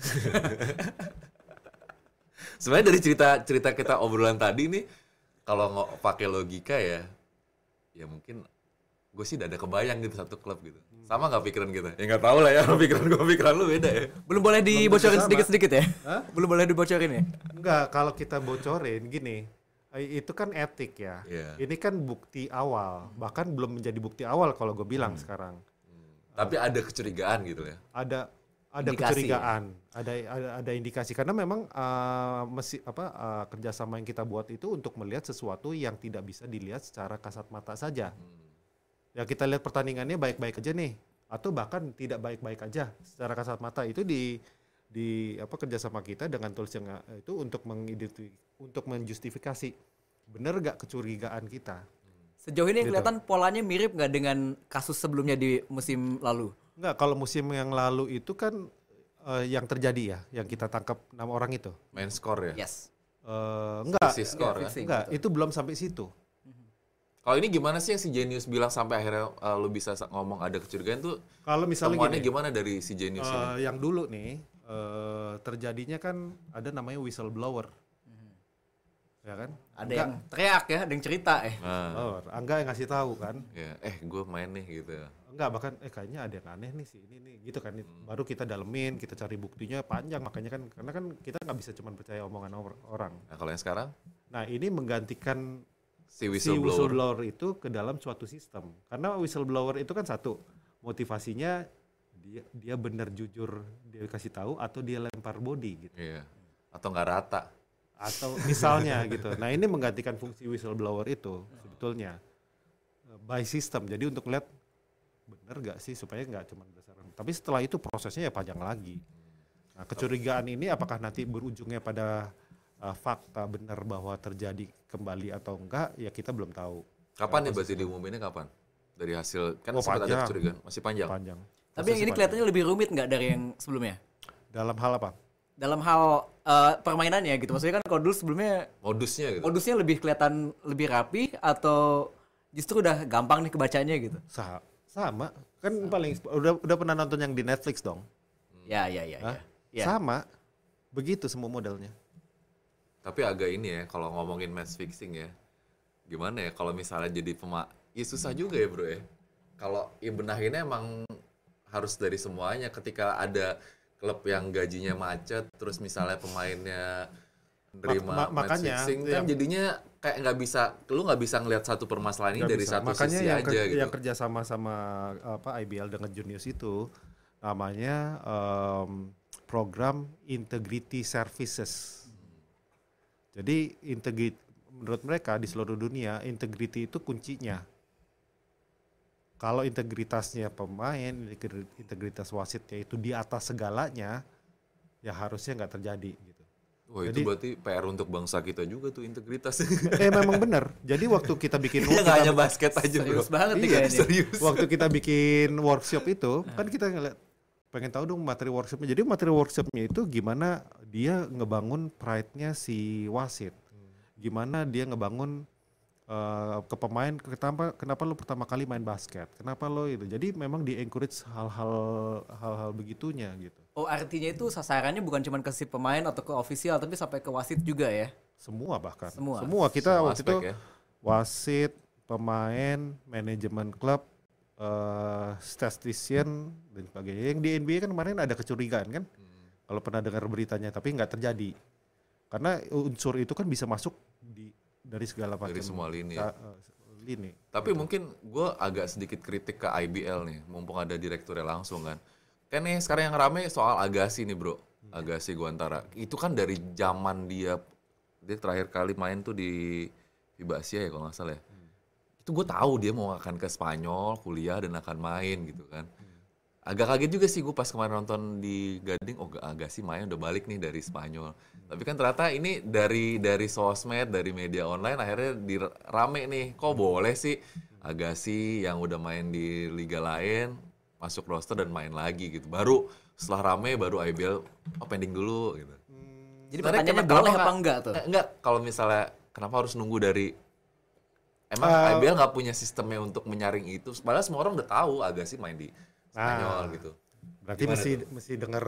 Sebenarnya dari cerita cerita kita obrolan tadi nih, kalau nggak pakai logika ya, ya mungkin gue sih udah ada kebayang gitu satu klub gitu. Sama nggak pikiran kita? Ya nggak tahu lah ya, pikiran gue pikiran lu beda ya. Belum boleh dibocorin sedikit-sedikit ya? Hah? Belum boleh dibocorin ya? Enggak, kalau kita bocorin gini, eh, itu kan etik ya. Iya. Ini kan bukti awal, bahkan belum menjadi bukti awal kalau gue bilang sekarang. Tapi ada kecurigaan gitu ya. Ada ada Indikasi, kecurigaan, ada, ada ada indikasi. Karena memang eh, mesi, apa eh, kerjasama yang kita buat itu untuk melihat sesuatu yang tidak bisa dilihat secara kasat mata saja. Ya kita lihat pertandingannya baik-baik aja nih, atau bahkan tidak baik-baik aja secara kasat mata. Itu di di apa kerjasama kita dengan tools yang eh, itu untuk mengidentifikasi untuk menjustifikasi. Benar gak kecurigaan kita. Sejauh ini Gitu. kelihatan polanya mirip nggak dengan kasus sebelumnya di musim lalu? Enggak, kalau musim yang lalu itu kan eh, yang terjadi ya, yang kita tangkap enam orang itu. Main skor ya. Yes. Eh, enggak, Selisih skor ya. fixing, enggak, betul. itu belum sampai situ. Kalau ini gimana sih yang si Genius bilang sampai akhirnya uh, lu bisa sa- ngomong ada kecurigaan tuh Kalau misalnya temuannya gini, gimana dari si Genius ini? eh, yang dulu nih eh, terjadinya kan ada namanya whistleblower, ya kan? Ada Angga, yang teriak ya, ada yang cerita eh. Nah, oh, Angga yang ngasih tahu kan? ya, eh gue main nih gitu. Enggak, bahkan eh kayaknya ada yang aneh nih sih ini nih, gitu kan? Baru kita dalemin, kita cari buktinya panjang, makanya kan karena kan kita nggak bisa cuma percaya omongan or- orang. Nah kalau yang sekarang Nah ini menggantikan si si whistleblower. whistleblower itu ke dalam suatu sistem. Karena whistleblower itu kan satu motivasinya dia dia benar jujur dia kasih tahu atau dia lempar body gitu. Iya. Atau nggak rata. Atau misalnya gitu. Nah, ini menggantikan fungsi whistleblower itu sebetulnya by system. Jadi untuk lihat benar gak sih supaya nggak cuma berdasarkan. Tapi setelah itu prosesnya ya panjang lagi. Nah, kecurigaan ini apakah nanti berujungnya pada eh, fakta benar bahwa terjadi kembali atau enggak ya kita belum tahu. Kapan nih berarti diumuminnya kapan? Dari hasil kan Oh, sempat ada kecurigaan, masih panjang. Panjang. Tapi yang ini panjang. kelihatannya lebih rumit nggak dari yang sebelumnya? dalam hal apa? Dalam hal eh, permainannya gitu. Maksudnya kan kalau dulu sebelumnya Modusnya gitu. modusnya lebih kelihatan lebih rapi atau justru udah gampang nih kebacanya gitu. Sa- sama kan paling udah udah pernah nonton yang di Netflix dong Ya ya ya Hah? ya. Ya. sama begitu semua modelnya Tapi agak ini ya kalau ngomongin match fixing ya. Gimana ya kalau misalnya jadi pema ya susah juga ya, Bro ya. Kalau ya benahinnya emang harus dari semuanya ketika ada klub yang gajinya macet terus misalnya pemainnya menerima ma- match makanya fixing kan yang- jadinya kayak nggak bisa lu nggak bisa ngelihat satu permasalahan ini dari bisa. satu makanya sisi yang aja gitu. yang kerja sama sama apa IBL dengan Junius itu namanya em, program integrity services jadi integrity menurut mereka di seluruh dunia integrity itu kuncinya kalau integritasnya pemain integri- integritas wasitnya itu di atas segalanya ya harusnya nggak terjadi gitu Wah itu Jadi- berarti PR untuk bangsa kita juga tuh integritas. eh memang benar jadi waktu kita bikin nggak hanya basket aja Serius bro. banget nih Iya, kayaknya. serius. waktu kita bikin workshop itu kan kita ngeliat pengen tahu dong materi workshopnya jadi materi workshopnya itu gimana dia ngebangun pride-nya si wasit gimana dia ngebangun eh, ke pemain kenapa kenapa lo pertama kali main basket? Kenapa lo itu? Jadi memang di encourage hal-hal hal-hal begitunya gitu. Oh artinya itu sasarannya bukan cuma ke si pemain atau ke ofisial tapi sampai ke wasit juga ya. semua bahkan. Semua. kita Semua waktu aspek itu ya. wasit pemain manajemen klub eh statistician dan sebagainya. Yang di NBA kan kemarin ada kecurigaan kan? Kalau pernah dengar beritanya tapi nggak terjadi. Karena unsur itu kan bisa masuk di dari segala macam Dari semua lini ya. lini Tapi mungkin gue agak sedikit kritik ke IBL nih, mumpung ada direkturnya langsung kan. Kan nih sekarang yang rame soal Agassi nih bro, Agassi Guantara. Itu kan dari zaman dia, dia terakhir kali main tuh di FIBA Asia ya kalau nggak salah ya. Itu gue tahu dia mau akan ke Spanyol, kuliah dan akan main gitu kan. agak kaget juga sih gue pas kemarin nonton di Gading, oh sih main udah balik nih dari Spanyol. Tapi kan ternyata ini dari dari sosmed, dari media online akhirnya di rame nih. Kok boleh sih Agassi yang udah main di liga lain masuk roster dan main lagi gitu. Baru setelah rame baru IBL oh pending dulu gitu. Jadi Sebenarnya pertanyaannya boleh apa enggak tuh? Eh, enggak, kalau misalnya kenapa harus nunggu dari Emang Eh, IBL nggak punya sistemnya untuk menyaring itu? Padahal semua orang udah tahu Agassi main di Spanyol Nah. gitu. Berarti Gimana mesti mesti denger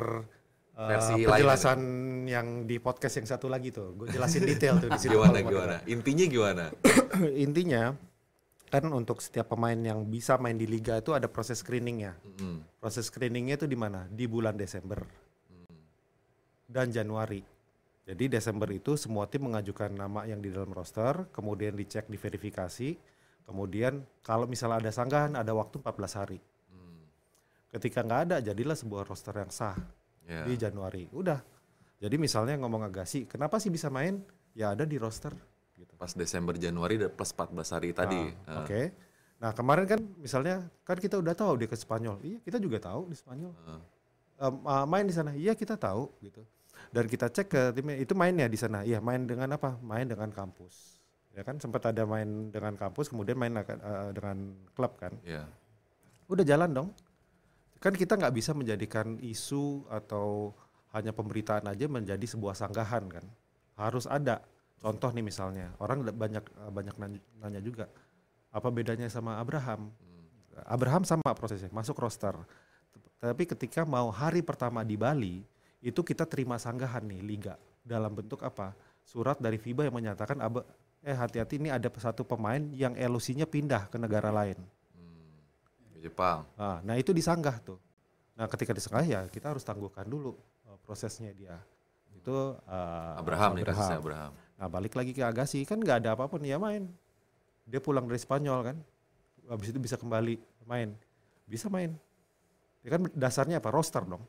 uh, Versi lain penjelasan yang di podcast yang satu lagi tuh. Gue jelasin detail tuh di situ. Gimana gimana? Intinya gimana? Intinya kan untuk setiap pemain yang bisa main di liga itu ada proses screeningnya. Mm, Proses screeningnya itu di mana? Di bulan Desember dan Januari. Jadi Desember itu semua tim mengajukan nama yang di dalam roster, kemudian dicek, diverifikasi, kemudian kalau misalnya ada sanggahan ada waktu 14 hari. mm, Ketika nggak ada, jadilah sebuah roster yang sah ya. di Januari. Udah. Jadi misalnya ngomong Agassi, kenapa sih bisa main? Ya ada di roster. Gitu. Pas Desember Januari plus 14 hari tadi. Ah, Eh, Oke. Nah kemarin kan misalnya kan kita udah tahu dia ke Spanyol. Iya kita juga tahu di Spanyol. eh. Em, ah, main di sana. Iya kita tahu gitu. Dan kita cek ke timnya itu mainnya di sana. Iya main dengan apa? Main dengan kampus. Ya kan sempat ada main dengan kampus, kemudian main eh, dengan klub kan. Ya. Udah jalan dong. Kan kita nggak bisa menjadikan isu atau hanya pemberitaan aja menjadi sebuah sanggahan kan. Harus ada. Contoh nih misalnya, orang banyak banyak nanya, juga, apa bedanya sama Abraham? Abraham sama prosesnya, masuk roster. Tapi ketika mau hari pertama di Bali, itu kita terima sanggahan nih liga dalam bentuk apa? Surat dari FIBA yang menyatakan eh hati-hati ini ada satu pemain yang LOC-nya pindah ke negara lain. Jepang. Nah, nah itu disanggah tuh. Nah ketika disanggah ya kita harus tangguhkan dulu uh, prosesnya dia. Itu uh, Abraham nih kasusnya Abraham. Nah balik lagi ke Agassi kan nggak ada apa pun ya main. Dia pulang dari Spanyol kan, habis itu bisa kembali main, bisa main. Ya kan dasarnya apa roster dong.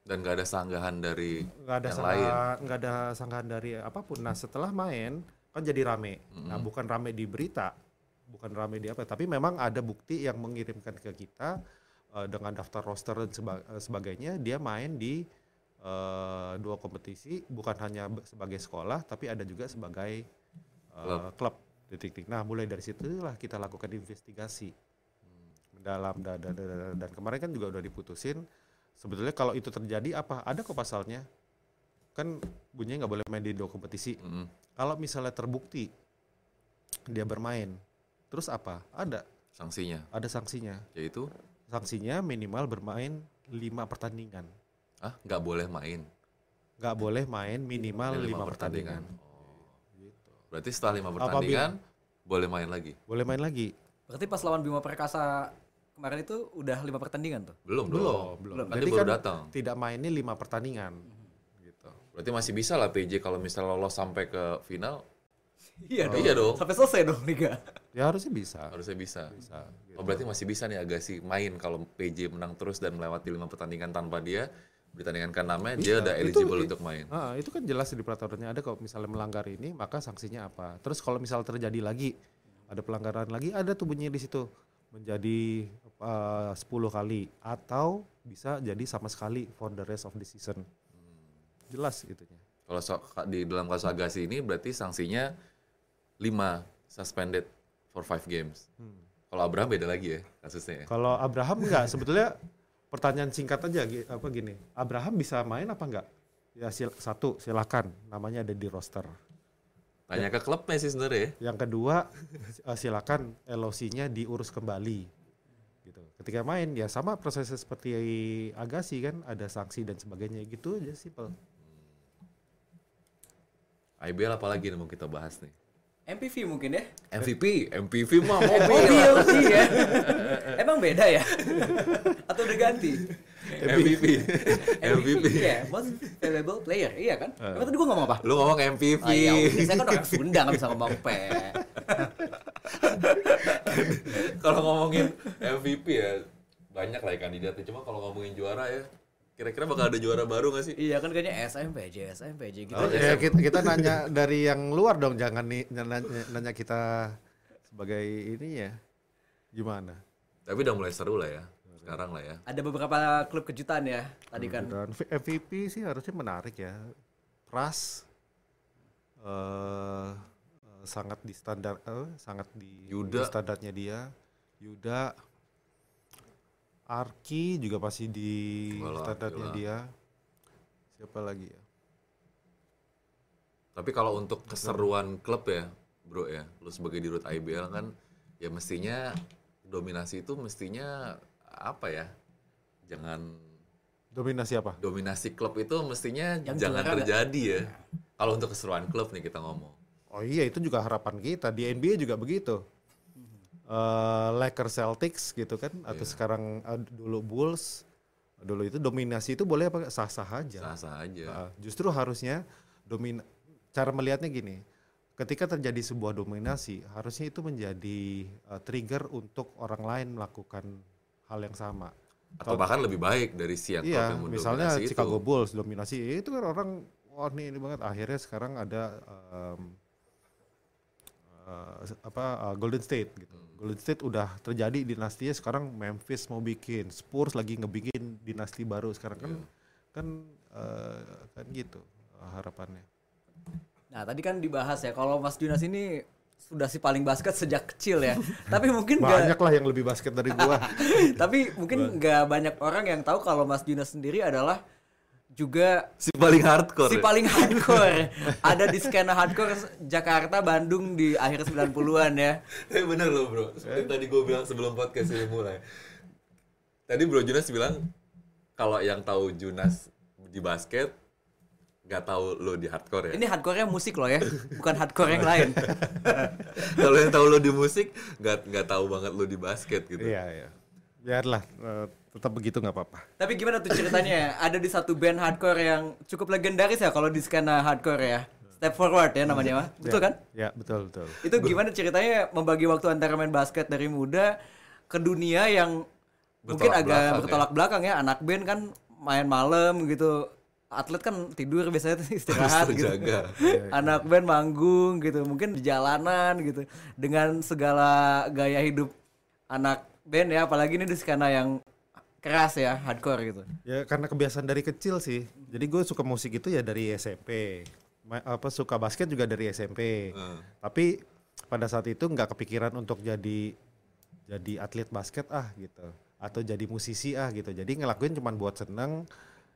Dan gak ada sanggahan dari Nggak ada yang sanggahan, lain. nggak ada sanggahan dari apa pun. Nah setelah main kan jadi rame. Nah Mm-mm. bukan rame di berita, bukan rame di apa, tapi memang ada bukti yang mengirimkan ke kita eh, dengan daftar roster dan seba- eh, sebagainya. Dia main di eh, dua kompetisi, bukan hanya sebagai sekolah, tapi ada juga sebagai eh, Klub. Titik-titik. Nah mulai dari situlah kita lakukan investigasi mendalam dan, dan, dan- dan kemarin kan juga udah diputusin sebetulnya kalau itu terjadi apa ada kok pasalnya kan bunyinya nggak boleh main di dua kompetisi Mm-mm. kalau misalnya terbukti dia bermain terus apa? Ada. Sanksinya. Ada sanksinya. Yaitu? Sanksinya minimal bermain lima pertandingan. Ah nggak boleh main? Nggak boleh main minimal Lima lima pertandingan, berarti setelah lima Apabila- pertandingan boleh main lagi? Boleh main lagi. Berarti pas lawan Bima Perkasa kemarin itu udah lima pertandingan tuh. belum belum belum. Dia Jadi baru kan datang. tidak mainnya lima pertandingan. Gitu. Berarti masih bisa lah PJ kalau misalnya lolos sampai ke final Iya dong. Iya dong. Sampai selesai dong liga. ya harusnya bisa harusnya bisa bisa gitu. oh berarti masih bisa nih Agassi main kalau PJ menang terus dan melewati lima pertandingan tanpa dia pertandingan ke namanya dia Bisa. udah Itu- eligible i- untuk main Ah, itu kan jelas di peraturannya ada kalau misalnya melanggar ini maka sanksinya apa. Terus kalau misal terjadi lagi ada pelanggaran lagi ada tuh bunyinya di situ menjadi eh, 10 kali atau bisa jadi sama sekali for the rest of the season. Jelas itunya. Kalau so- di dalam kasus Agassi ini berarti sanksinya 5 suspended for 5 games. Kalau Abraham beda lagi ya kasusnya ya. Kalau Abraham enggak sebetulnya pertanyaan singkat aja apa gini. Abraham bisa main apa enggak? Ya sil- satu silakan namanya ada di roster. Tanya ke klubnya sih sebenarnya ya. Yang kedua, eh, silakan LOC-nya diurus kembali. Gitu. Ketika main ya sama prosesnya seperti Agassi kan, ada sanksi dan sebagainya gitu aja simple. IBL apalagi nih mau kita bahas nih. MPV mungkin ya. MVP, MVP mah mau Mobil sih ya. Emang beda ya? Atau udah ganti? MVP. MVP. ya, most valuable player. Iya kan? Emang tadi gua ngomong apa? Lu ngomong MVP. Ah, ya, udah. saya kan orang Sunda nggak bisa ngomong pe. kalau ngomongin MVP ya banyak lah ya kandidatnya. Cuma kalau ngomongin juara ya kira-kira bakal ada juara baru gak sih? Iya kan kayaknya SMPJ, SMPJ gitu. Oh. Ya kita, kita nanya dari yang luar dong, jangan nih nanya, nanya kita sebagai ini ya. Gimana? Tapi udah mulai seru lah ya. sekarang lah ya. Ada beberapa klub kejutan ya tadi kan. Dan V- MVP sih harusnya menarik ya. Pras eh eh, sangat di standar eh, sangat di, Yuda. di standarnya dia. Yuda Arki juga pasti di Walah, standarnya gila. dia. Siapa lagi ya? Tapi kalau untuk keseruan klub ya, bro ya, lu sebagai dirut IBL kan, ya mestinya dominasi itu mestinya apa ya? Jangan Dominasi apa? dominasi klub itu mestinya Yang jangan terjadi ya. Kalau untuk keseruan klub nih kita ngomong. Oh iya itu juga harapan kita di NBA juga begitu. Eh Lakers Celtics gitu kan atau sekarang eh, dulu Bulls dulu itu dominasi itu boleh apa sah-sah aja. Sah-sah aja. Nah, justru harusnya domin cara melihatnya gini. Ketika terjadi sebuah dominasi, harusnya itu menjadi eh, trigger untuk orang lain melakukan hal yang sama. Atau bahkan lebih baik dari si yang klub Iya, yang misalnya Chicago itu. Bulls dominasi, itu kan orang wah ini, ini banget. Akhirnya sekarang ada em, eh, apa eh, Golden State gitu. Hmm. Golden State udah terjadi dinastinya sekarang Memphis mau bikin, Spurs lagi ngebikin dinasti baru sekarang kan Iya. kan eh, kan gitu harapannya. Nah tadi kan dibahas ya kalau Mas Junas ini sudah si paling basket sejak kecil ya. Tapi mungkin Banyak lah yang lebih basket dari gua. tapi mungkin nggak banyak orang yang tahu kalau Mas Junas sendiri adalah juga Si paling hardcore. si ya? paling hardcore. Ada di skena hardcore Jakarta, Bandung di akhir 90-an ya. Eh bener loh bro, seperti tadi gue bilang sebelum podcast ini mulai. Tadi bro Junas bilang kalau yang tahu Junas di basket nggak tahu lo di hardcore ya. Ini hardcore-nya musik loh ya, bukan hardcore yang lain. kalau yang tahu lo di musik nggak nggak tahu banget lo di basket gitu. Iya iya. Biarlah eh, tetap begitu nggak apa-apa. Tapi gimana tuh ceritanya? Ada di satu band hardcore yang cukup legendaris ya kalau di skena hardcore ya. Step Forward ya namanya mah. Betul kan? Ya betul betul. Itu gimana ceritanya membagi waktu antara main basket dari muda ke dunia yang mungkin Bertolak agak belakang bertolak belakang ya. Anak band kan main malam gitu. Atlet kan tidur biasanya istirahat gitu. Anak band manggung gitu. Mungkin di jalanan gitu. Dengan segala gaya hidup anak band ya. Apalagi ini di skena yang keras ya, hardcore gitu. Ya karena kebiasaan dari kecil sih. Jadi gue suka musik itu ya dari SMP. Ma- apa suka basket juga dari SMP. Hmm. Tapi pada saat itu nggak kepikiran untuk jadi jadi atlet basket ah gitu atau jadi musisi ah gitu. Jadi ngelakuin cuman buat seneng,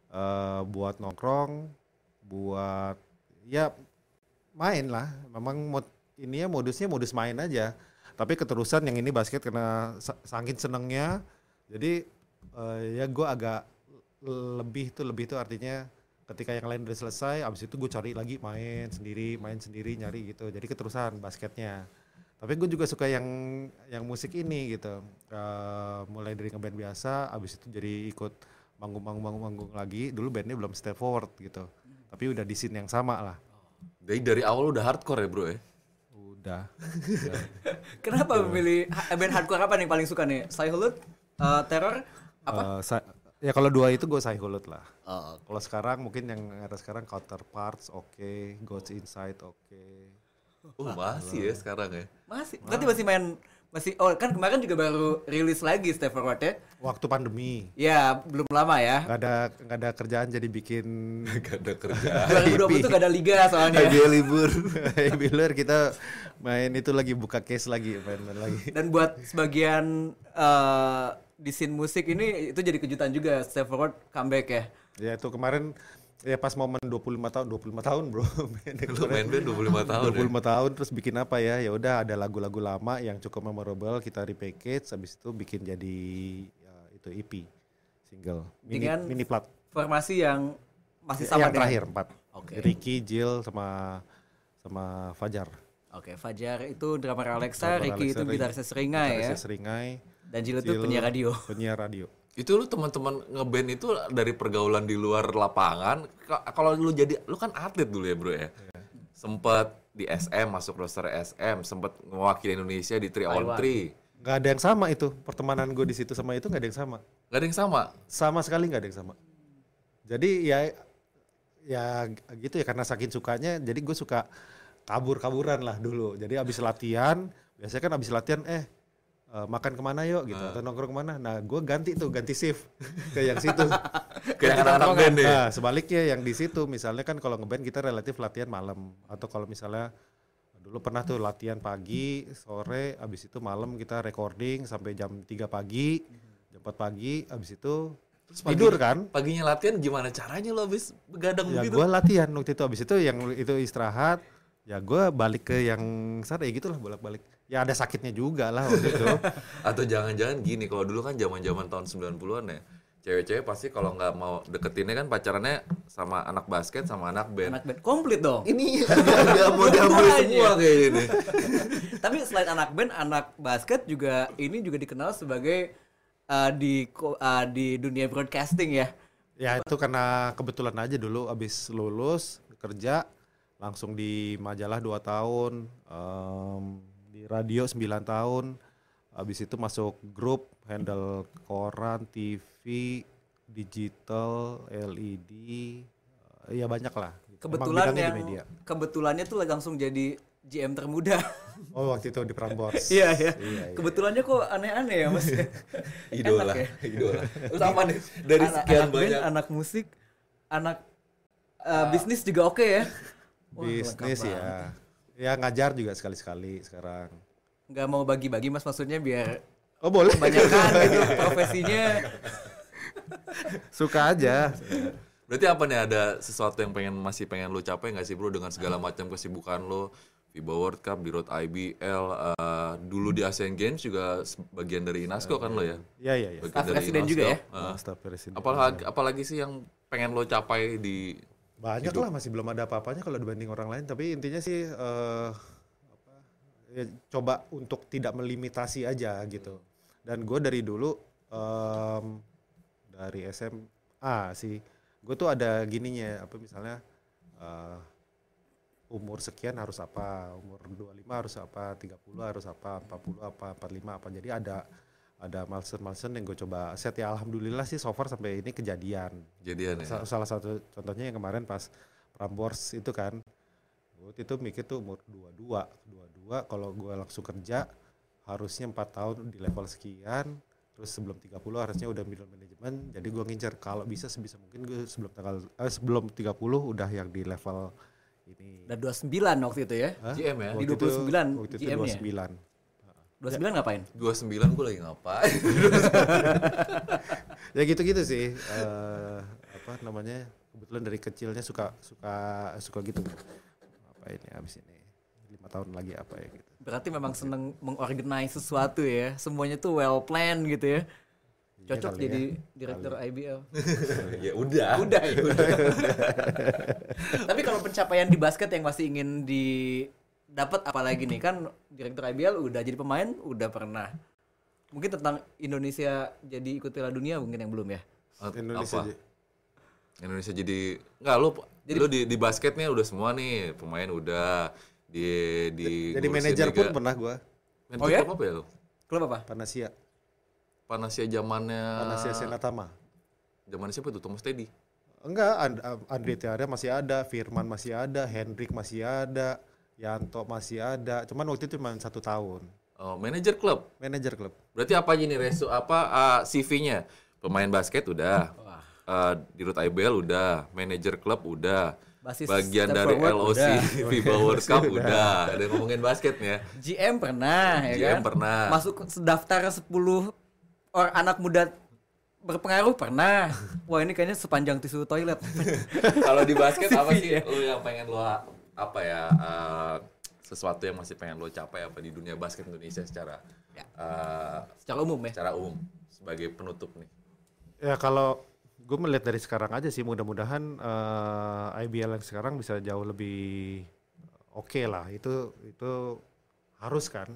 eh, buat nongkrong, buat ya main lah. Memang mod ini ya modusnya modus main aja. Tapi keterusan yang ini basket karena sa- saking senengnya, jadi eh, ya gue agak lebih tuh lebih tuh artinya ketika yang lain udah selesai, abis itu gue cari lagi main sendiri, main sendiri nyari gitu. Jadi keterusan basketnya. Tapi gue juga suka yang yang musik ini gitu. Eh, mulai dari ngeband biasa, abis itu jadi ikut manggung-manggung-manggung lagi. Dulu bandnya belum step forward gitu. Tapi udah di scene yang sama lah. Jadi dari awal udah hardcore ya bro ya. Udah. Kenapa memilih band hardcore apa nih yang paling suka nih? Sayhulut, uh, Terror, apa? Eh, sa- ya kalau dua itu gue Saihulut lah. Oh, Kalau sekarang mungkin yang ada sekarang Counterparts oke, Gods Inside oke. Oh masih ya sekarang ya. masih. Berarti masih main masih oh kan kemarin juga baru rilis lagi Step Forward ya. Waktu pandemi Ya, belum lama ya. nggak ada nggak ada kerjaan jadi bikin Gak ada kerja. 2020 tuh gak ada liga soalnya. Dia libur. Bilar kita main itu lagi buka case lagi main, main lagi. Dan buat sebagian eh, di scene musik ini itu jadi kejutan juga Step Forward comeback ya. Ya itu kemarin ya pas momen 25 tahun 25 tahun bro. Lu main band 25 tahun ya. 25 tahun terus bikin apa ya? Ya udah ada lagu-lagu lama yang cukup memorable kita repackage habis itu bikin jadi ya, itu EP single mini Dengan- mini plat Formasi yang masih sama yang dengan- terakhir empat. Oke. Ricky, Jill sama sama Fajar. Oke, Fajar itu drummer Alexa, Ricky Alexa, itu gitarisnya Seringai ya. Seringai. Dan Jill itu penyiar radio. Penyiar radio. Itu lu teman-teman ngeband itu dari pergaulan di luar lapangan. Ka- Kalau lu jadi, lu kan atlet dulu ya bro ya. Sempet di SM masuk roster SM, sempet mewakili Indonesia di 3 on 3. Gak ada yang sama itu pertemanan gue di situ sama itu gak ada yang sama. Gak ada yang sama. Sama sekali gak ada yang sama. Jadi ya ya gitu ya karena saking sukanya jadi gue suka kabur-kaburan lah dulu. Jadi abis latihan biasanya kan abis latihan eh eh, makan ke mana yuk gitu atau nongkrong ke mana. Nah gue ganti tuh ganti shift ke yang situ. Kayak anak-anak band deh. Nah, sebaliknya yang di situ misalnya kan kalau ngeband kita relatif latihan malam atau kalau misalnya dulu pernah tuh latihan pagi, sore, abis itu malam kita recording sampai jam 3 pagi, jam 4 pagi, abis itu pagi- tidur kan? Paginya latihan gimana caranya lo habis begadang Ya begitu? gue latihan waktu itu abis itu yang itu istirahat, ya gue balik ke yang sana ya gitulah bolak-balik. Ya ada sakitnya juga lah waktu itu. Atau jangan-jangan gini, kalau dulu kan zaman-zaman tahun 90-an ya, cewek-cewek pasti kalau nggak mau deketinnya kan pacarannya sama anak basket sama anak band. Anak band komplit dong. Ini agak model-model Semuanya. semua kayak gini. Tapi selain anak band, anak basket juga ini juga dikenal sebagai uh, di uh, di dunia broadcasting ya. Ya itu karena kebetulan aja dulu abis lulus kerja langsung di majalah 2 tahun, em, di radio 9 tahun, abis itu masuk grup handle koran, TV, digital, LED, eh, ya banyak lah. Kebetulan yang di media. kebetulannya tuh langsung jadi GM termuda. Oh waktu itu di Prambors. Iya ya. Iya, iya. Kebetulannya kok aneh-aneh ya mas. Idola, Enak ya. idola. Terus apa nih? Dari anak, sekian anak band, banyak anak musik, anak uh, bisnis juga oke ya. Wah, Bisnis ya. Ya ngajar juga sekali-sekali sekarang. Nggak mau bagi-bagi mas maksudnya biar Oh boleh. kebanyakan gitu profesinya. Suka aja. Berarti apa nih ada sesuatu yang pengen masih pengen lo capai nggak sih bro dengan segala macam kesibukan lo FIBA World Cup, di Road IBL, eh, dulu di Asian Games juga bagian dari Inasco kan lo ya? Iya iya iya. Bagian Staff presiden juga ya? Eh, Staff presiden. apalagi apalagi sih yang pengen lo capai di Banyak lah masih belum ada apa-apanya kalau dibanding orang lain. Tapi intinya sih eh, apa, ya, coba untuk tidak melimitasi aja gitu. Dan gue dari dulu em, dari SMA sih, gue tuh ada gininya apa misalnya eh, umur sekian harus apa, umur 25 harus apa, 30 harus apa, 40 apa, 45 apa. Jadi ada ada milestone-milestone yang gue coba set ya alhamdulillah sih so far sampai ini kejadian. jadian ya? Sa- salah satu contohnya yang kemarin pas Prambors itu kan waktu itu mikir tuh umur 22 22 kalau gue langsung kerja harusnya empat tahun di level sekian terus sebelum 30 harusnya udah middle management jadi gue ngincer kalau bisa sebisa mungkin gue sebelum tanggal eh, sebelum 30 udah yang di level ini Dan 29 waktu itu ya. Hah? GM ya? Di Waktu itu- 29 waktu itu GM-nya. 29 29 ngapain? 29 gue lagi ngapain? ya gitu-gitu sih Eh, apa namanya kebetulan dari kecilnya suka suka suka gitu apa ini abis ini lima tahun lagi apa ya gitu Berarti memang seneng mengorganize sesuatu ya. Semuanya tuh well planned gitu ya. Cocok kali jadi direktur IBL. ya udah. Udah ya. Tapi kalau pencapaian di basket yang masih ingin didapat apalagi nih kan direktur IBL udah jadi pemain udah pernah. Mungkin tentang Indonesia jadi ikut Piala Dunia mungkin yang belum ya. Indonesia Apa? Indonesia jadi nggak lo lo di di basketnya udah semua nih pemain udah di di jadi manajer pun pernah gua Manajer Oh ya? apa ya lo? Klub apa? Panasia Panasia zamannya Panasia Senatama zaman siapa itu Thomas Teddy enggak And- Andre Tiara masih ada Firman masih ada Hendrik masih ada Yanto masih ada cuman waktu itu cuma satu tahun oh, manajer klub manajer klub berarti apa aja nih resu apa ah, CV-nya pemain basket udah Wah. Ah, di Root IBL udah manajer klub udah Basis bagian dari forward LOC udah. FIBA World Cup udah ada ngomongin basketnya GM pernah ya GM kan? pernah. Masuk daftar 10 orang anak muda berpengaruh pernah. Wah ini kayaknya sepanjang tisu toilet. Kalau di basket apa sih ya. lo yang pengen lo apa ya eh, sesuatu yang masih pengen lo capai apa di dunia basket Indonesia secara Ya. eh, Secara umum ya. secara umum sebagai penutup nih. ya kalau gue melihat dari sekarang aja sih mudah-mudahan eh, IBL yang sekarang bisa jauh lebih oke lah itu itu harus kan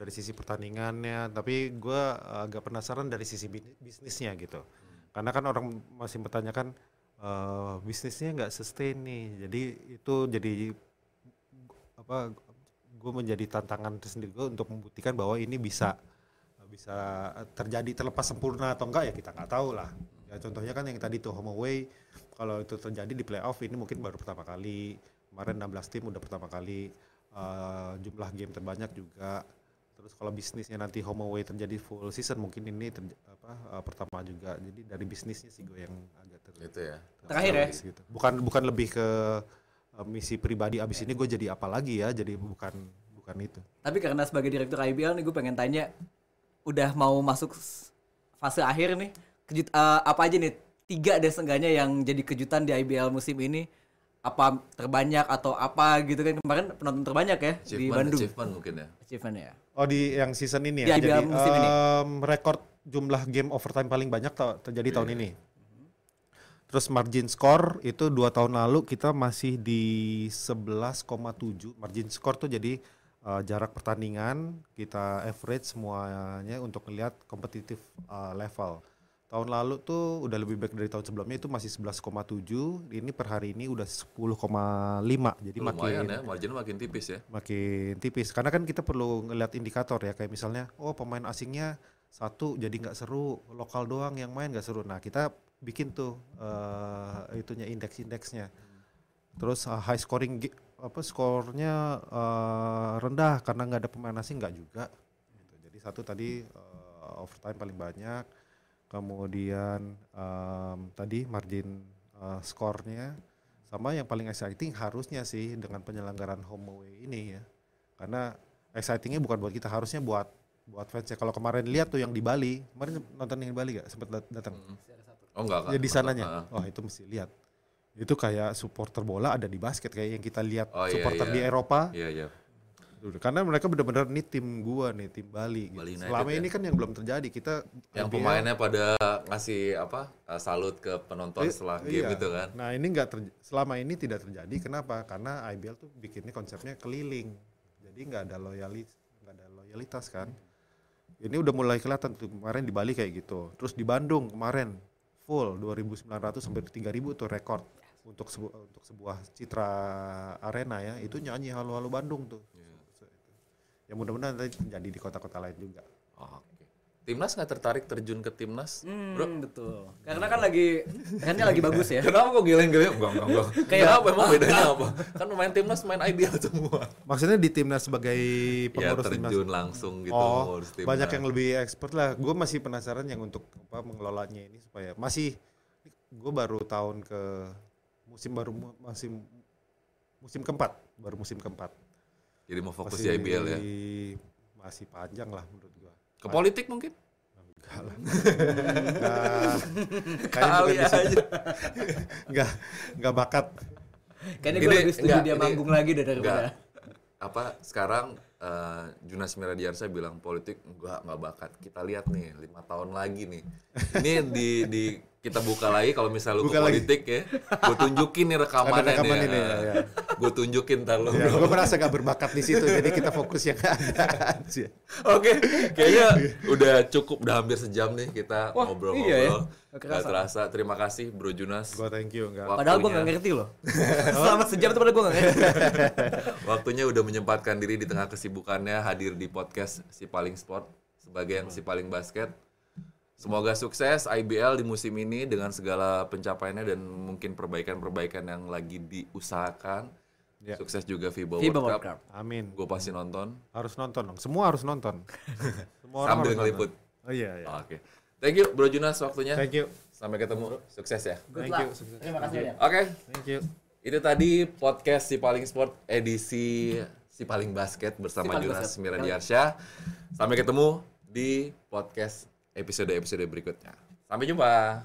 dari sisi pertandingannya tapi gue agak penasaran dari sisi bi- bisnisnya gitu karena kan orang masih bertanyakan eh, bisnisnya nggak sustain nih. Jadi itu jadi apa gue menjadi tantangan tersendiri gue untuk membuktikan bahwa ini bisa bisa terjadi terlepas sempurna atau enggak ya kita nggak tahu lah. Ya contohnya kan yang tadi tuh home away kalau itu terjadi di playoff ini mungkin baru pertama kali. Kemarin 16 tim udah pertama kali. Eh, jumlah game terbanyak juga. Terus kalau bisnisnya nanti home away terjadi full season mungkin ini apa uh, pertama juga. Jadi dari bisnisnya sih gue yang agak Gitu ya. Terakhir ya. gitu. bukan bukan lebih ke uh, misi pribadi abis ini gue jadi apa lagi ya jadi bukan bukan itu Tapi karena sebagai direktur IBL nih gue pengen tanya, udah mau masuk fase akhir nih, kejut eh, apa aja nih tiga deh seenggaknya yang jadi kejutan di IBL musim ini? Apa terbanyak atau apa gitu kan kemarin penonton terbanyak ya di Bandung. achievement mungkin ya. Achievement ya. oh di yang season ini Di ya IBL musim ini. um, rekor jumlah game overtime paling banyak terjadi tahun ini Terus margin score itu dua tahun lalu kita masih di 11,7. Margin score tuh jadi uh, jarak pertandingan kita average semuanya untuk melihat kompetitif uh, level. Tahun lalu tuh udah lebih baik dari tahun sebelumnya itu masih 11,7. Ini per hari ini udah 10,5. Jadi Lumayan makin ya, marginnya makin tipis ya. makin tipis karena kan kita perlu ngeliat indikator ya kayak misalnya oh pemain asingnya satu jadi nggak seru lokal doang yang main nggak seru nah kita bikin tuh eh itunya indeks-indeksnya. Terus uh, high scoring apa skornya eh, rendah karena nggak ada pemain asing nggak juga. Gitu. jadi satu tadi eh, overtime paling banyak. Kemudian em, tadi margin eh, skornya. Sama yang paling exciting harusnya sih dengan penyelenggaraan home away ini ya. Karena excitingnya bukan buat kita harusnya buat buat fansnya. Kalau kemarin lihat tuh yang di Bali. Kemarin nonton yang di Bali gak sempet dat- datang Oh enggak kan? ya di sananya Ah. wah itu mesti lihat itu kayak supporter bola ada di basket kayak yang kita lihat Oh, iya, supporter iya. di Eropa Iya, iya. karena mereka benar-benar nih tim gua nih tim Bali, gitu. Bali United selama ya. ini kan yang belum terjadi kita Yang IBL pemainnya pada ngasih apa? uh, salut ke penonton Eh, setelah iya. game itu kan. Nah ini nggak terj- selama ini tidak terjadi. Kenapa? Karena IBL tuh bikinnya konsepnya keliling. Jadi nggak ada loyalis, nggak ada loyalitas kan. Ini udah mulai kelihatan tuh kemarin di Bali kayak gitu. Terus di Bandung kemarin full 2.900 sampai 3.000 tuh rekor untuk sebu- untuk sebuah citra arena ya. Itu nyanyi halo halo Bandung tuh. Ya mudah-mudahan nanti terjadi di kota-kota lain juga. Oh, Oke. Timnas nggak tertarik terjun ke timnas? Bro, Hmm, betul. Karena kan lagi trennya lagi bagus ya. Kenapa kok geleng-geleng? Enggak, enggak, enggak. Kayak- Kenapa emang bedanya apa? Kan pemain timnas main IBL semua. Maksudnya di timnas sebagai Ya pengurus timnas. terjun langsung gitu oh, timnas. banyak yang lebih expert lah. Gue masih penasaran yang untuk apa mengelolanya ini supaya masih gue baru tahun ke musim baru masih musim keempat, baru musim keempat. Jadi mau fokus Masih di IBL ya. Masih panjang lah menurut. Ke politik mungkin? Enggak lah. Nah, kayaknya Kali bukan di situ. aja. Enggak, enggak bakat. Kayaknya gue lebih setuju enggak, dia ini- manggung lagi deh daripada. Enggak. Apa sekarang eh, Junas Miradiarsa bilang politik enggak enggak bakat. Kita lihat nih lima tahun lagi nih. Ini di di kita buka lagi kalau misalnya lu Buka ke lagi. politik ya, gue tunjukin nih rekamannya Ada rekaman nih. ini, ya, ya. Gue tunjukin ntar lu. Ya, gue merasa gak berbakat di situ, jadi kita fokus yang ada aja. Oke, kayaknya udah cukup, udah hampir sejam nih kita ngobrol-ngobrol. iya ya. Kerasa. terasa. Terima kasih Bro Junas. Gue thank you, enggak. Padahal gue gak ngerti loh. Selama sejam itu padahal gue gak ngerti. Waktunya udah menyempatkan diri di tengah kesibukannya hadir di podcast Si Paling Sport sebagai yang Si Paling Basket. Semoga sukses IBL di musim ini dengan segala pencapaiannya dan mungkin perbaikan-perbaikan yang lagi diusahakan. Ya. Sukses juga FIBA, FIBA World World Cup. Cup. Amin. Gue pasti nonton Harus nonton dong. Semua harus nonton. Semua orang sambil harus ngeliput. nonton. Oh iya, iya. Oke. Thank you Bro Junas waktunya. Thank you. Sampai ketemu. Sukses ya. Good Thank luck. you. Terima kasih banyak. Oke. Thank you. Itu tadi podcast Si Paling Sport edisi Si Paling Basket bersama Si Paling Junas. Miradiarsyah. Sampai ketemu di podcast episode-episode berikutnya. Sampai jumpa.